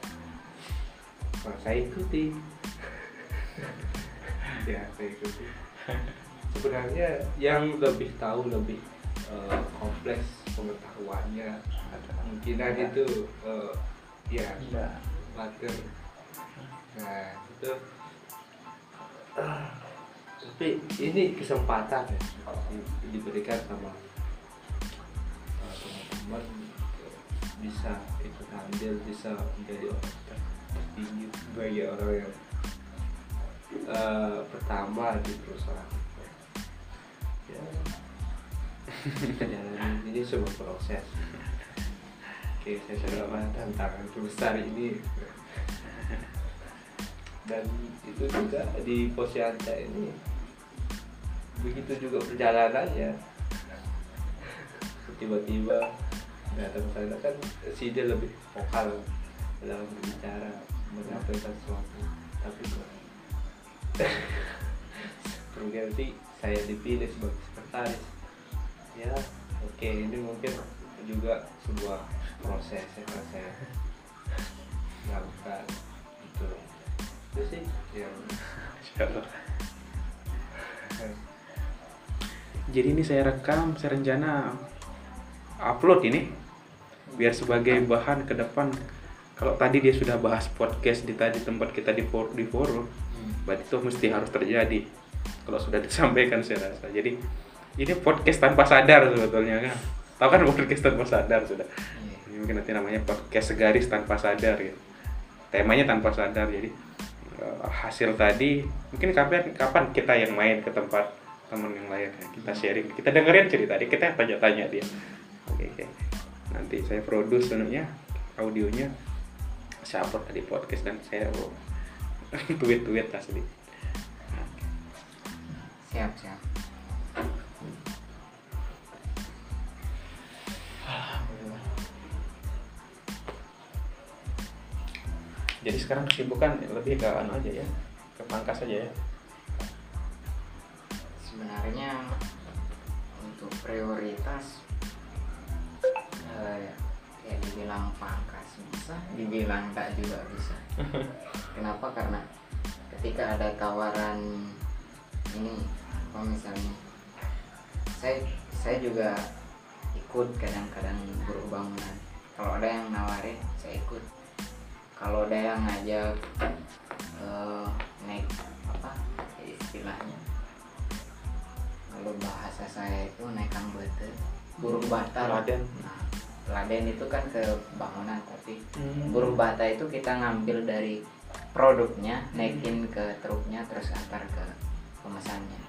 S5: Kalau saya ikuti. Ya saya ikuti sebenarnya yang lebih tahu lebih eh, kompleks pengetahuannya kemungkinan itu eh, ya mager. Nah itu. Ah, tapi ini kesempatan ya di- diberikan sama eh, teman-teman bisa ikut andil bisa menjadi orang tertinggi bagi orang yang eh, pertama di perusahaan ya ini sebuah proses. Oke saya coba tantangan terbesar ini. Dan itu juga di Posianta ini begitu juga perjalanannya tiba-tiba datang sana kan si dia lebih vokal dalam berbicara menyampaikan sesuatu tapi kok terganti saya dipilih sebagai sekretaris. Ya oke ini mungkin juga sebuah proses yang harus saya lakukan itu itu sih yang
S4: jadi ini saya rekam saya rencana upload ini biar sebagai bahan ke depan. Kalau tadi dia sudah bahas podcast di tadi tempat kita di for, di forum berarti itu mesti harus terjadi kalau sudah disampaikan saya rasa. Jadi ini podcast tanpa sadar sebetulnya kan? Tahu kan podcast tanpa sadar sudah? Ini mungkin nanti namanya podcast segaris tanpa sadar ya. Temanya tanpa sadar jadi eh, hasil tadi mungkin kapan kapan kita yang main ke tempat teman yang lain ya. kita sharing kita dengerin cerita dia kita tanya-tanya dia. Oke oke. Nanti saya produce sebenarnya audionya saya upload di podcast dan saya tweet-tweet lah sedikit
S1: siap siap.
S4: Jadi sekarang kesibukan lebih ke anu aja ya ke pangkas aja ya.
S1: Sebenarnya untuk prioritas eh, ya dibilang pangkas bisa dibilang tak juga bisa. Kenapa? Karena ketika ada tawaran ini apa misalnya saya saya juga ikut kadang-kadang buruh bangunan kalau ada yang nawarin saya ikut. Kalau ada yang ngajak eh, naik apa istilahnya kalau bahasa saya itu naik bete buruh bata lah.
S4: Laden.
S1: nah, laden itu kan ke bangunan tapi buruh bata itu kita ngambil dari produknya naikin ke truknya terus antar ke pemesannya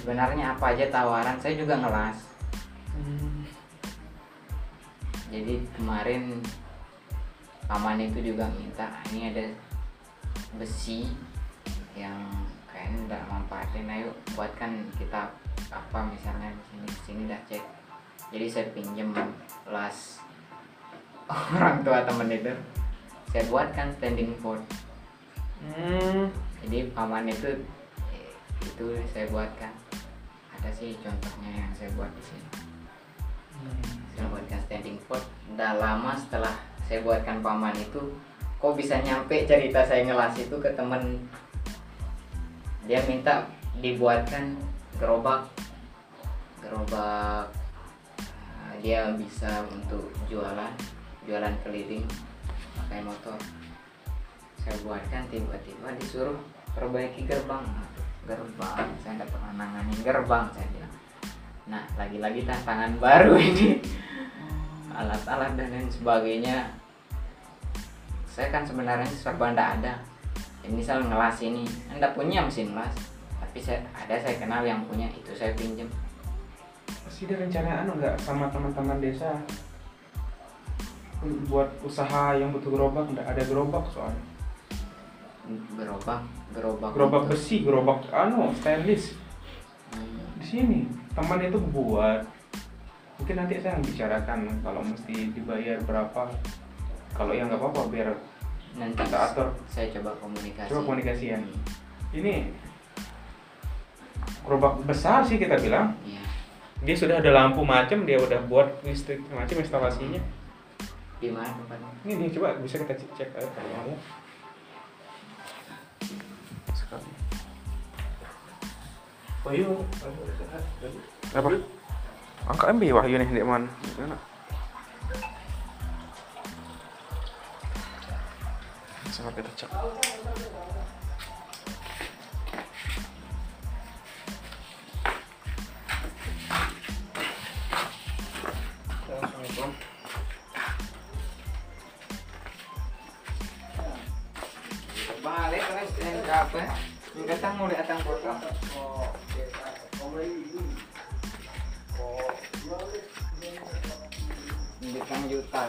S1: sebenarnya apa aja tawaran? Saya juga ngelas. Jadi kemarin paman itu juga minta ini ada besi yang kayaknya udah manfaatin ayo buatkan kita apa misalnya di sini di sini dah cek. Jadi saya pinjem las orang tua temen itu. Saya buatkan standing board
S4: Hmm.
S1: jadi paman itu itu saya buatkan. Ada sih contohnya yang saya buat di sini. Saya buatkan standing board udah lama setelah saya buatkan paman itu kok bisa nyampe cerita saya ngelas itu ke temen? Dia minta dibuatkan gerobak. Gerobak eh, dia bisa untuk jualan jualan keliling pakai motor. Saya buatkan tiba-tiba disuruh perbaiki gerbang gerbang. Saya nggak pernah nanganin gerbang saya bilang. Nah lagi-lagi tantangan baru ini. Alat-alat dan lain sebagainya. Saya kan sebenarnya serba ndak ada. Misal ngelas ini anda punya mesin las tapi saya ada saya kenal yang punya itu saya pinjem
S4: Masih ada rencana anu nggak sama teman-teman desa? Buat usaha yang butuh gerobak nggak ada gerobak soalnya.
S1: Gerobak gerobak
S4: gerobak besi gerobak anu stainless.
S1: Hmm,
S4: di sini teman itu buat. Mungkin nanti saya yang bicarakan kalau mesti dibayar berapa. Kalau ya nggak apa-apa biar
S1: nanti
S4: kita atur.
S1: saya coba komunikasi.
S4: Coba komunikasi ya.
S1: Hmm,
S4: ini gerobak besar sih kita bilang.
S1: Iya.
S4: Dia sudah ada lampu macam dia udah buat listrik macam instalasinya.
S1: Di mana tempatnya?
S4: Ini dia coba bisa kita cek, cek aja kali ya sekali.
S5: Oh iya.
S4: apa? Angka MB Wahyu nih di mana Di mana? sangat kita cek
S1: terus yang apa? Yang datang mulai datang potong. Ini juta.